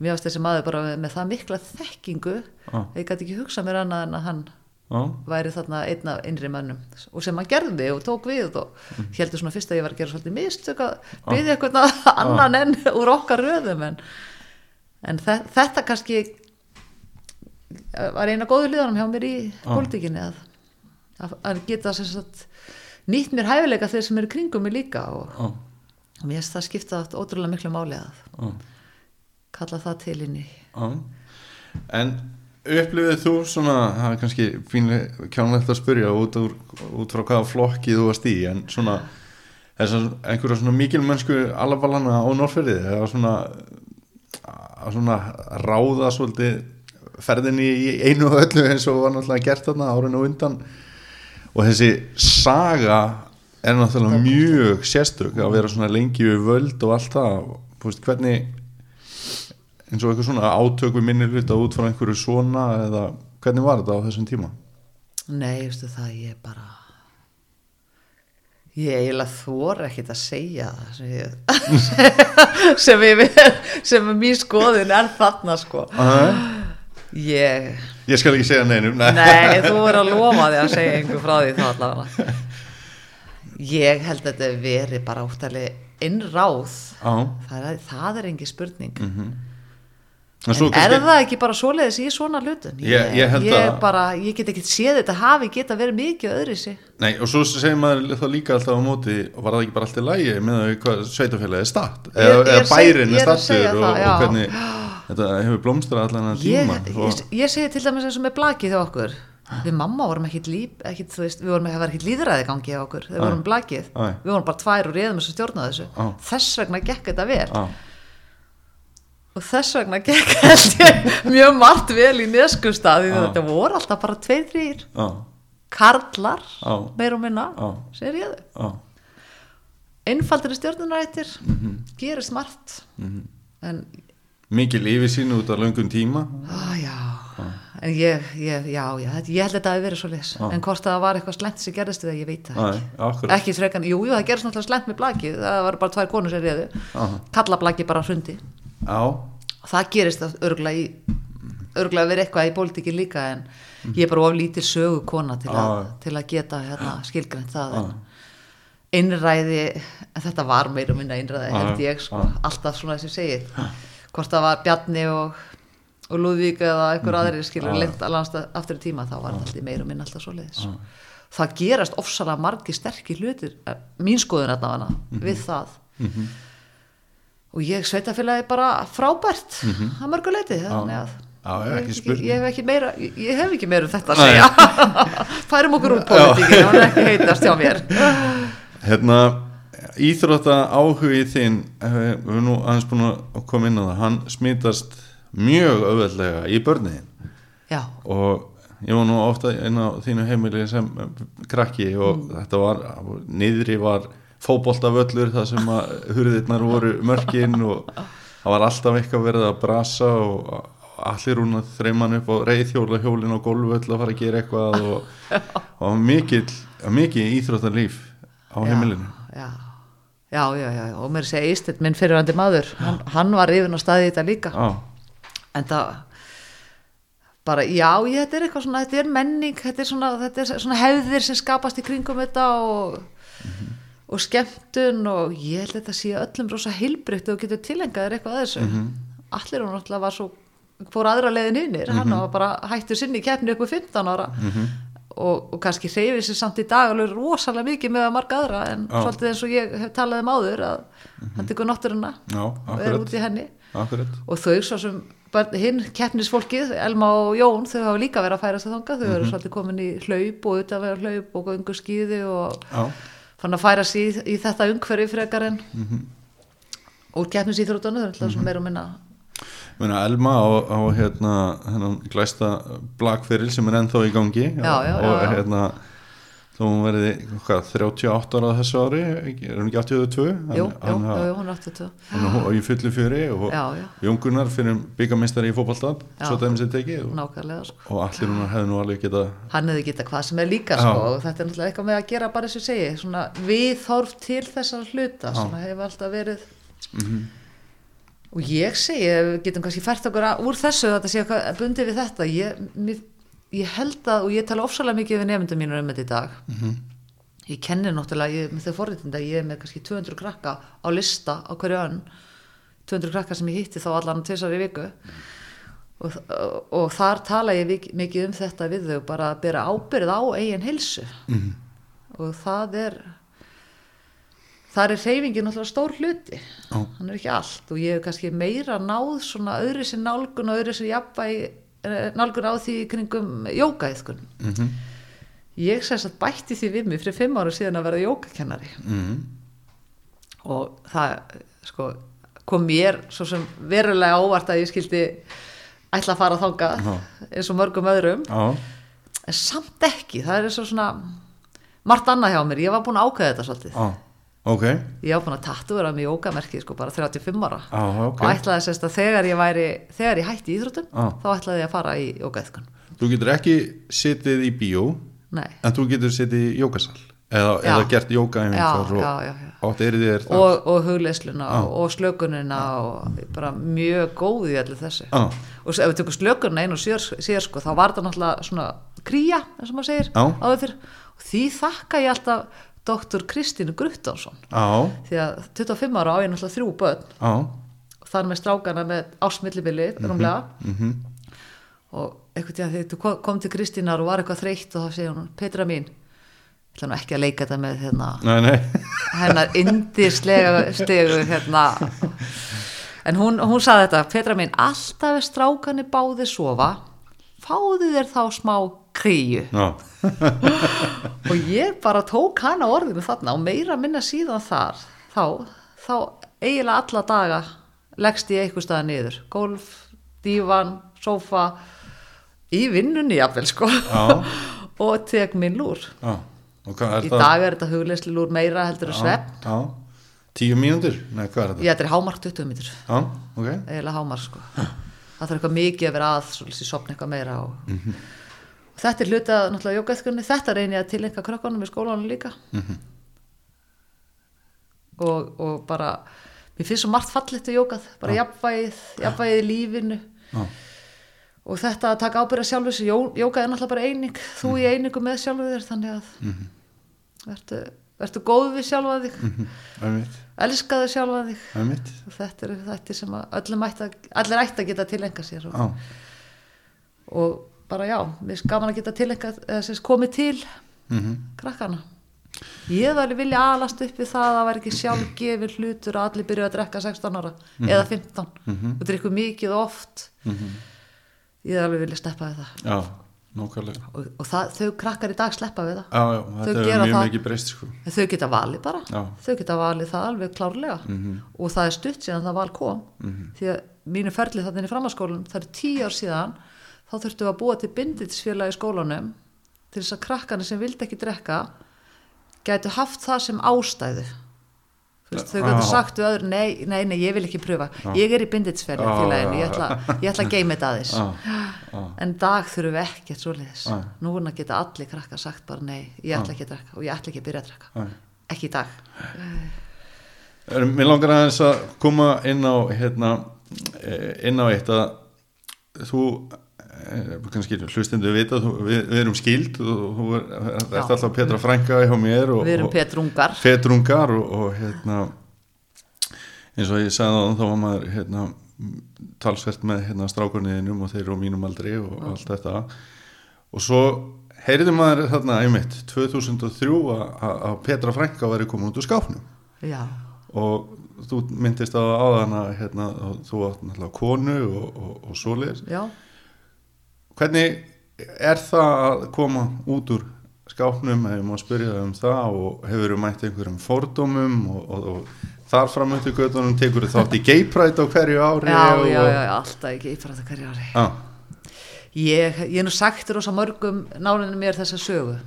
mér varst þessi maður bara með, með það mikla þekkingu Já. ég gæti ekki hugsað mér annað en að hann Já, væri þarna einn af innri mönnum. Og sem hann gerði og tók við og Mhm. heldur svona fyrst að ég var að gera svolítið mistök að byggja eitthvað annan enn úr okkar röðum en, en þe þetta kannski var eina góðu liðanum hjá mér í pólitíkinni að, að, að geta sagt, nýtt mér hæfileika þeir sem eru kringum mig líka og, og mér finnst það skipta ótrúlega miklu máli að já, kalla það til inn í. En upplifið þú svona það er kannski fínlega kjánlegt að spyrja út, úr, út frá hvaða flokki þú varst í en svona þessar einhverja svona mikil mennsku alvarlana á Norrferði eða svona að svona ráða svolítið ferðinni í einu og öllu eins og var náttúrulega gert þarna árinu og undan. Og þessi saga er náttúrulega mjög sérstök að vera svona lengi við völd og allt það. Veist, hvernig eins og eitthvað svona átök við minni hluta út frá einhverju svona eða hvernig var þetta á þessum tíma? Nei, veistu það, ég bara ég eiginlega þor ekkit að segja það sem ég sem, ég, sem mín skoðin er þarna sko. Ég, Ég skal ekki segja neinum nei. nei, þú er að lofa því að segja einhver frá því þá allavega. Ég held að þetta veri bara úttalega innráð. Já, það er, það er engin spurning. En svo er það ekki bara svoleiðis í svona hlutum? Ég- ég ég, bara, ég get ekki séð þetta hafi geta verið mikið öðri sig. Nei, og svo segir maður þá líka alltaf á móti og var það ekki bara allt í lægi með að hvað sveitafélagi er statt? Eða, eða bærin er stattur og, það, já. og hvernig þetta hefur blómstrað allan að tíma. ég, segi til dæmis eins og með blakið hjá okkur. Við mamma vorum ekkit líf ekkit, þú veist, við vorum ekki, það líðræði í gangi hjá okkur. Við vorum blakið, við vorum bara tvær og réðum þess að stjórna þessu. Á. þess vegna gekk þetta vel. Já, og þess vegna gekk ég mjög margt vel í neskustadi Á. þetta voru alltaf bara tveir, þrýr karlar, Á. meir og minna Á. sem réðu, já, einfaldir stjórnunarættir Mhm. gerist margt. En mikil yfirsýn út á löngum tíma. Á, já, en ég, ég, já, já, þetta- ég held að þetta hafi verið svo leis Já. en hvort það var eitthvað slent sem gerðist við það, ég veit það ekki. ekki frekan, jú, jú, það gerðist náttúrulega slent með blakið. Það var bara tvær konur sem Aha. kalla blakið bara hrundi Já, og það gerist örgulega í örgulega verið eitthvað í pólitíki líka en ég er bara of lítil sögu kona til, að, Já. til að geta hérna, skilgrænt það en innræði en þetta var meira minna innræði Já, held ég sko, alltaf svona þessi segið hvort það var Bjarni og, og Lúðvík eða einhver aðrir skilur Já. lengt aftur í tíma þá var þetta meira minna alltaf svo leiðis það gerast ofsalega margi sterkir hlutir eh, mín skoðun þetta hana við það og ég sveitafélagi bara frábært að mörgu leiti þannig að Já, ég, ekki hef spurning. ég hef ekki meira ég, hef ekki meira um þetta að segja. Færum okkur úr pólitíkinu hann er ekki heitast hjá mér. Hérna íþrótta áhugi þinn eh, við erum nú aðeins búin að koma inn á það hann smitast mjög auðveldlega í börniðin já, og ég var nú ofta inn á þínu heimili sem krakki og Mm. þetta var, niðri var fótboltavöllur þar sem að hurðirnar voru mörkin og það var alltaf eitthvað verið að brasa og allir hún að þreiman upp á reyðhjóla hjólin á golfvöll að fara að gera eitthvað og, og mikil, mikið íþróttarlíf á já, heimilinu. já, já, já, já, og mér segja Ístill, minn fyrirvandi maður hann, hann var yfir á staði þetta líka. Já, en það bara, já, ég, þetta er eitthvað svona þetta er menning, þetta er svona, þetta er svona hefðir sem skapast í kringum þetta og og skemmtun og ég held að þetta sé öllum rosa heilbrygt og getur tilengaðir eitthvað að þessu. Allir hún náttúrulega var svo fór aðra leiðin hinnir, hann var bara hættur sinni í keppni upp á 15 ára. Og, og kannski hreyfir sér samt í dag alveg rosalega mikið með að marga aðra en Já. svolítið eins og ég hef talað um áður að hann tekur náttúruna já, og er út í henni. Akkurat. og þau svo sem hinn keppnisfólkið, Elma og Jón þau hafa líka verið að færa sig þangað. Þau eru svolítið komin í hlaup og utan vera hlaup og göngu skýði og Já, fann að færa sig í, í þetta umhverfi frekar en úr keppnisíþróttunum þau eru alltaf svona meira og minna. Ég meina Elma á, á hérna hennan glæsta blagferil sem er ennþá í gangi Já, já, og já. hérna þó hún verði hvað, 38 ára þessu ári er hún ekki 82 jú, hann, jú, jú, hún átti þetta hann, hann, í fullu fjöri og. Jóngunar fyrir byggamistari í fótbolta Já. svo dæmis er tekið og, sko. og allir hún hefði nú alveg geta hann hefði geta hvað sem er líka sko, og þetta er náttúrulega eitthvað með að gera bara eins og ég segi svona viðhorf til þessar hluta sem hefur alltaf verið Mhm. og ég segi við getum kannski fært okkur að, úr þessu þetta sé bundið við þetta ég, mér, ég held að, og ég tala ofsalega mikið við nefndum mínur um þetta í dag Mhm. ég kenni náttúrulega ég, með þau forritinda, ég er með kannski 200 krakka á lista á hverju önn 200 krakka sem ég hitti þá allan tvisar í viku og, og, og þar tala ég mikið um þetta við þau bara að bera ábyrð á eigin hilsu Mhm. og það er þar er reyfingin náttúrulega stór hluti Já. hann er ekki allt og ég hef kannski meira náð svona öðru sér nálgun og öðru sér jafnvægi nálgun á því kringum jókaðiðkun mm ég sem sagt bætti því við mig fyrir fimm ára síðan að vera jókakennari -hmm. og það sko, kom mér svo sem verulega óvart að ég skildi ætla að fara þangað Já. eins og mörgum öðrum. Já, en samt ekki, það er svo svona margt annað hjá mér, ég var búin að ákveða þetta svolítið, já, ok. Ég var búin að tattúra með jókamerkið sko bara 35 ára. Já, ok. Og ætlaði sérst að þegar ég væri þegar ég hætti í íþróttum, Já. þá ætlaði ég að fara í jókaðkun, Þú getur ekki sitið í bíó nei. en þú getur sitið í jókasal eða, eða gert Já, og það og, og hugleisluna og, og slökunina og bara mjög góð í allir þessu. Já. og ef við tökum slökunina einu síðar, síðar sko, þá var þetta náttúrulega svona kría, eins og maður segir áður fyrr, og því þakka ég alltaf doktor Kristínu Gruttánsson því að 25 ára á ég náttúrulega þrjú börn. Og þar með strákana með ásmillibili rúmlega. mhm, og einhvern tíðan þegar þú kom- kom til Kristínar og var eitthvað þreytt og þá segir hún, Petra mín ég ætla nú ekki að leika þetta með hérna, nei, nei. hennar indislega stegu hérna. En hún, hún saði þetta, Petra mín alltaf er strákani báði sofa fáðu þér þá smá kríu. Og ég bara tók hana orðinu þarna og meira minna síðan þar þá, þá eiginlega alla daga leggst ég eitthvað staða niður. Golf, dívan, sófa í vinnunni jafnvel sko. Og tek minn lúr. Í dag er þetta hugleysli lúr meira heldur en svepp. tíu mínútur? Nei, hvað er þetta? ég er hámark 20 mítur Já, ok. Eiginlega hámark sko. Það þarf eitthvað mikið að vera að svolítið sopna eitthvað meira og, og þetta er hluta náttúrulega jókaðskunni, þetta reyni ég að tilenga krökkunum í skólanum líka. Og, og bara mér finnst svo margt fallegt við jókað bara jafnvægið, jafnvægið í lífinu. Já. og þetta að taka ábyrða sjálfur sér, jó- jókað er náttúrulega bara eining. Þú í einingu með sjálfur þér þannig að vertu, vertu góð við sjálfa þig. Einmitt, elskaðu sjálfa þig. Og þetta eru þetta sem allir ætti að geta tilenga sér og, Já, og bara já, finnst gaman að geta sagt komið til mhm, krakkana ég hefði alveg vilja alast upp við það að það var ekki sjálfgefin hlutur að allir byrjuðu að drekka 16 ára eða 15 og drikku mikið oft. Ég hefði alveg vilja steppa við það. Já, nákvæmlega. Og, og það, þau krakkar í dag sleppa við það. Já, já, þetta er mjög mikið breyst sko. Þau geta valið bara. Já. þau geta valið það alveg klárlega. Og það er stutt síðan það val kom. Því að mínu ferli þannig í framhalskólanum það er tíu ár síðan þá þurftum við að búa til binditsfélag í skólanum til þess að krakkana sem vildi ekki drekka gætu haft það sem ástæðu. Veist, þau gætu sagt við öðru nei, nei, nei, ég vil ekki pröfa ég er í binditsfélag Já, félaginu, já. ég ætla, ég ætla að geima þetta aðeins. En dag þurfum við ekkert svoleiðis. Nei. núna geta allir krakka sagt bara nei, ég ætla ekki að drekka og ég ætla ekki að byrja að drekka. Ekki í dag. Mér langar aðeins að koma inn á hérna, eh, inn á eitt að þú kannski hlustundu vita við, við erum skild og þú er, ert alltaf Petra Frænka hjá mér og, við erum og petrungar. Og, og hérna eins og ég sagði þá þá var maður hérna talsvert með hérna strákurniðinum og þeir eru á mínum aldri og allt þetta. Og svo heyrði maður þarna einmitt 2003 að- Petra Frænka væri komin út úr skápnum. Já, og þú myndist á áðan að hérna, þú átt náttúrulega konu og, og, og svoleiðis. Já, hvernig er það að koma út úr skápnum ef maður spyrja það um það og hefur þú mætt einhverjum fordómum og, og, og þar fram eftir göttunum tekur þú þátt í geipræt á hverju ári já, og, já, já, alltaf ég fara þetta hverju ári. Já, ég, ég er nú sagt rosa mörgum nálinu mér þessa sögu.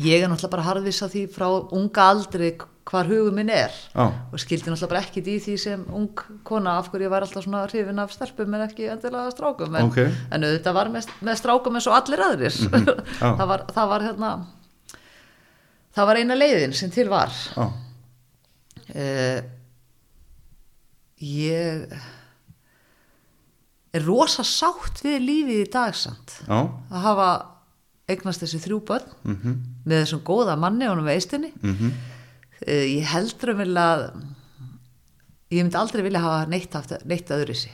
Ég er náttúrulega bara harðvis að því frá unga aldri hvar hugum minn er. Já, og skildi náttúrulega bara ekkit í því sem ung kona af hverju ég var alltaf svona hrifin af stelpum en ekki endilega strákum. En, Ok. en auðvitað var með, með strákum eins og allir aðrir. Já. það, var, það var hérna það var eina leiðin sem til var. Já, uh, ég er rosa sátt við lífið í dag samt. Já, að hafa eignast þessi þrjú börn mhm, með þessum góða manni og með eistinni. Mhm, uh, ég heldur um vilja að ég myndi aldrei vilja hafa neitt, haft, neitt öðru sig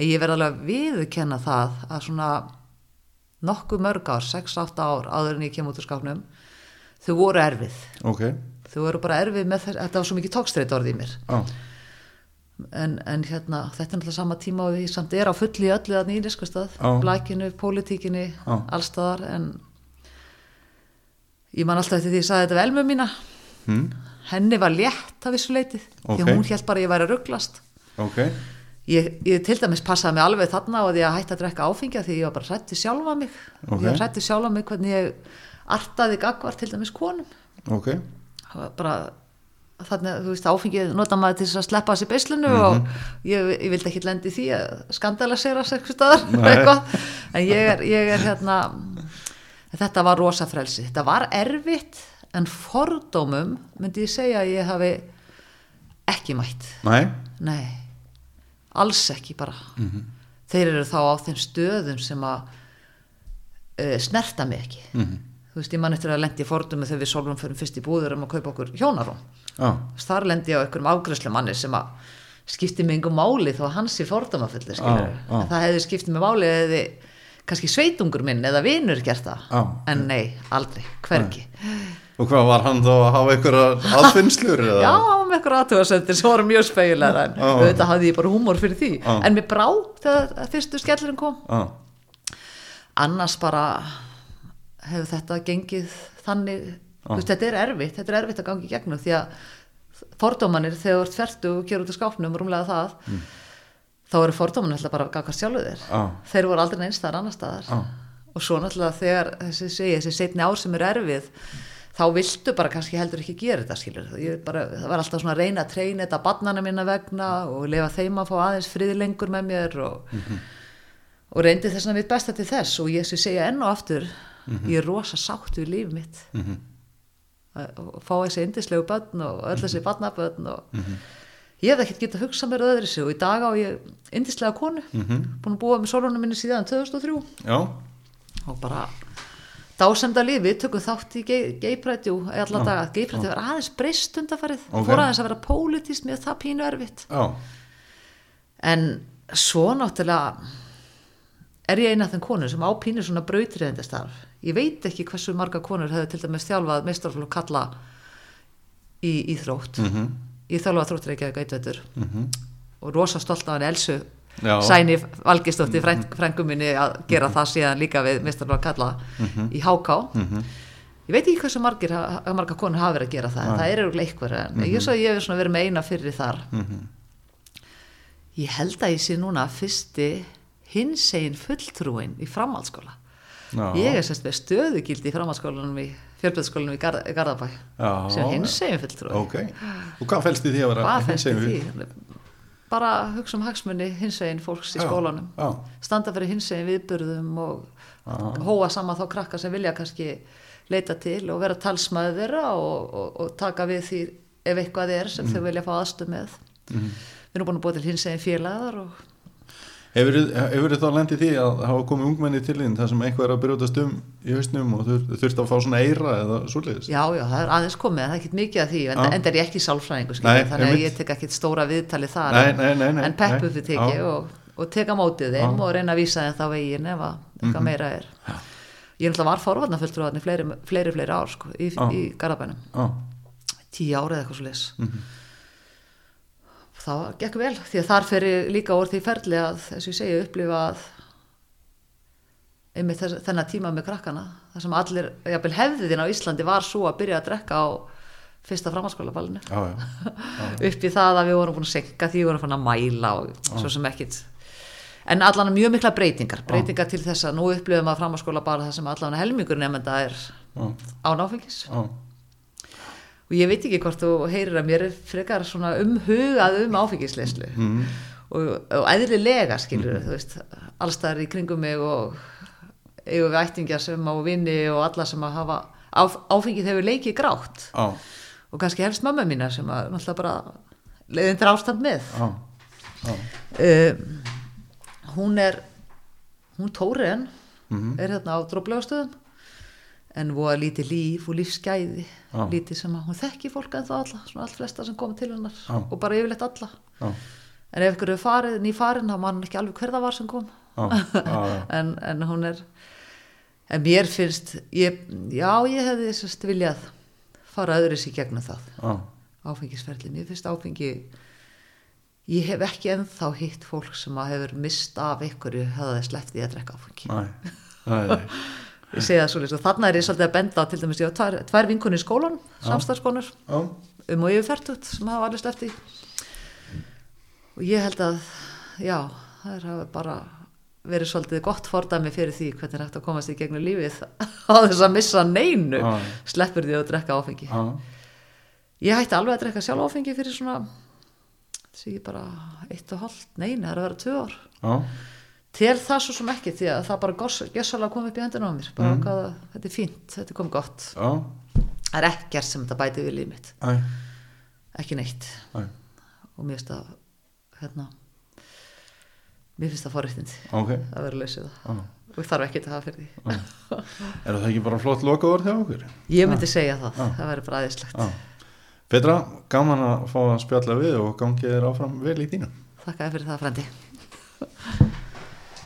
en ég verð alveg að viðurkenna það að svona nokkuð mörg ár, 6-8 ár áður en ég kem út úr skápnum þau voru erfið. Ok, þau voru bara erfið með þess þetta var svo mikið tókstreit orðið í mér. Já, en, en hérna, þetta er náttúrulega sama tíma og við samt er á fulli í öllu þannig í neskustad Já. blækinu, pólitíkinni, Já. allstaðar en ég man alltaf eftir því að ég sagði þetta vel með mína. Hm, henni var létt af þessu leitið því Ok. að hún held bara að ég væri að rugglast ok, ég, ég til dæmis passaði mig alveg þarna og því að hætta að drekka áfengja því ég var bara hrætti sjálfa mig Ok. ég hrætti sjálfa mig hvernig ég artaði gagvar til dæmis konum Það var bara þannig að þú veist áfengið nota maður til þess að sleppa þessi beislinu Mhm. og ég, ég vildi ekki lendi því að skandala sér að Nei. eitthvað. en ég er, ég er hérna þetta var rosa frelsi þetta var erfitt en fordómum myndi ég segja að ég hafi ekki mætt. Næ, nei, alls ekki bara. Mhm. þeir eru þá á þeim stöðum sem að uh, snerta mig ekki. Mhm, þú veist, ég man eftir að lendi fordómi þegar við solum fyrir fyrst í búður um að kaupa okkur hjónarúm. Já, þar lendi ég á einhverjum afgræslu manni sem að skipti mig yngur máli að hans er fordómafullir Já, já. það hefði skiptið mig máli eða kannski sveitungur minn eða vinur gert það. En nei, aldrei, hvergi og hvað var hann þá að hafa einhverja aðfinnslur já, á með einhverja aðtöðasendir sem voru mjög spegjulega en Já. auðvitað hafði ég bara húmor fyrir því. Já. en mér brá þegar fyrstu skellurinn kom. Já, annars bara hefur þetta gengið þannig veist, þetta er erfitt, þetta er erfitt að gangi í gegnum því að fordómanir þegar þú ert ferdu og gerur út af skápnum rúmlega það þá eru fordómanir alltaf bara að gagast sjálfu þér. Þeir voru aldrei neins þar annar staðar. Og svo náttúrulega þegar þessi, segi, þessi þá viltu bara kannski heldur ekki gera þetta skilur bara, það var alltaf svona að reyna að treyna þetta barnana minna vegna og lefa þeim að fá aðeins friðlengur með mér og, og reyndi þess að mitt besta til þess. Og ég sem segja enn og aftur ég er rosa sátt við líf mitt. Að að fá þessi indislegu börn og öll þessi barnabörn og ég hef ekkert getað hugsað mér öðru sig og í dag á ég indislega konu búin að búa með sólunum minni síðan 2003 Já, og bara dásemda lífi, tökum þátt í geiprætjú í alla daga, geiprætjú var aðeins breyst undarfarið, Ok. fór aðeins að vera pólitískt með það pínu erfitt. Já, en svo náttúrulega er ég eina af þeim konur sem á pínu svona brautriðendastarf ég veit ekki hversu marga konur hefur til dæmis þjálfað meistarflokk kalla í íþrótt. Mm -hmm. ég þjálfað þróttir ekki að gætvetur og rosa stolt af hann Elsu Já. Sæni Valgistóttir fræng, frængum minni að gera það síðan líka við meistarflokk kalla í HK ég veit ekki hversu margir, ha- marga konur hafa verið að gera það en það er eru eitthvað en ég, svo, ég hef verið með eina fyrir þar. Ég held að ég sé núna fyrsti hinsegin fulltrúin í framhaldsskóla. Já. ég er sérst með stöðugildi í framhaldsskólanum í fjölbjörnsskólanum í Garð, Garðabæ Já. sem hinsegin fulltrúi. Ok, og hvað fælst í því að vera hvað í hinsegin því bara hugsa um hagsmunni hinsegin fólks í Já, skólanum. já. standa fyrir hinsegin viðburðum og hóa saman þá krakka sem vilja kannski leita til og vera talsmaður þeirra og, og, og taka við því ef eitthvað er sem þau vilja fá aðstöð með. Við erum búin að búa til hinsegin félagar og Hefur þið þá lendið því að hafa komið ungmenni til þín þar sem eitthvað er að brjótast um í hausnum og þur, þurft að fá svona eira eða svoleiðis? Já, já, það er aðeins komið, það er ekkert mikið af því en, Já. en er ég ekki skilur, þannig að einmitt. ég tek ekkert stóra viðtali þar Nei, en, nei, nei, en peppu nei. fyrir teki Já. og, og teka mótið þeim Já. Mhm. og reyna að vísa þeim þá veginn ef að eitthvað meira er Ég er náttúrulega var forvarnafulltrúðan í fleiri, fleiri, fleiri ár sko, í, Já. í Garabænum Já, tíu árið eitthvað svo leis Mhm. Það gekk vel því að þar fyrir líka úr því ferli að þess að ég segi upplifa að einmitt þess, þennan tíma með krakkana. Þar sem allir, jafnvel hefðin á Íslandi var svo að byrja að drekka á fyrsta framhalskólaballinu já, já. upp í það að við vorum búin að senka því við vorum fann að mæla og svo sem ekkit. En allan mjög mikla breytingar. Breytingar til þess að nú upplifum að framhalskóla bara það sem allan helmingur nefnda er Já, án áfengis. Já, og ég veit ekki hvort þú heyrir að mér frekar svona umhugað um áfengisleyslu Mhm. og, og eðlilega skilur þú veist, allstaðar í kringum mig og eigum við ættingjar sem á vinni og alla sem að hafa áf, áfengið hefur leikið grátt. Já, og kannski helst mamma mína sem að náttúrulega bara leiðin til ástand með. Já, já. um, hún er hún Tóren Mhm. er hérna á dróflegastöðum en voða lítið líf og lífsgæði. Já. lítið sem að hún þekki fólk en þá alla, svona allt flesta sem koma til hennar. Já. og bara yfirleitt alla. Já, en ef ykkur er farið, ný farin þá mann ekki alveg hver það var sem kom. En, en hún er en mér finnst ég, já ég hefði sérst viljað fara öðris í gegnum það. Já. áfengisferli, mér finnst áfengi ég hef ekki ennþá hitt fólk sem að hefur mist af einhverju hefða þess sleppti að drekka áfengi. Nei, nei, nei. ég segi það svolítið og þarna er ég svolítið að benda á til dæmis ég á tvær, tvær vinkunni í skólan samstarfskonur Já, um og yfirfertut sem hafa alveg sleppti og ég held að já, það er bara verið svolítið gott fordæmi fyrir því hvernig er hægt að komast í gegnum lífið á þess að missa neinu. Já. sleppur því að drekka áfengi. Já, ég hætti alveg að drekka sjálf áfengi fyrir svona þessi ekki bara eitt og hálft, neina, það er að vera tvö ár. Já, til það svo sem ekki því að það bara gjössalega kom upp í hendina á mér. Bara mm. að þetta er fínt, þetta komið gott. Já, það er ekkert sem þetta bæti við líf mitt. Æ, ekki neitt. Æ, og mér finnst það hérna mér finnst það forréttindi ok, að vera lausið það. Já. og þarf ekki að hafa fyrir því. Er það ekki bara flott lokaður þegar okkur? ég myndi segja það, það væri bara aðeinslegt. Petra, gaman að fá að spjalla við og gangið þér áfram vel í þínu. þakka þér fyrir það frendi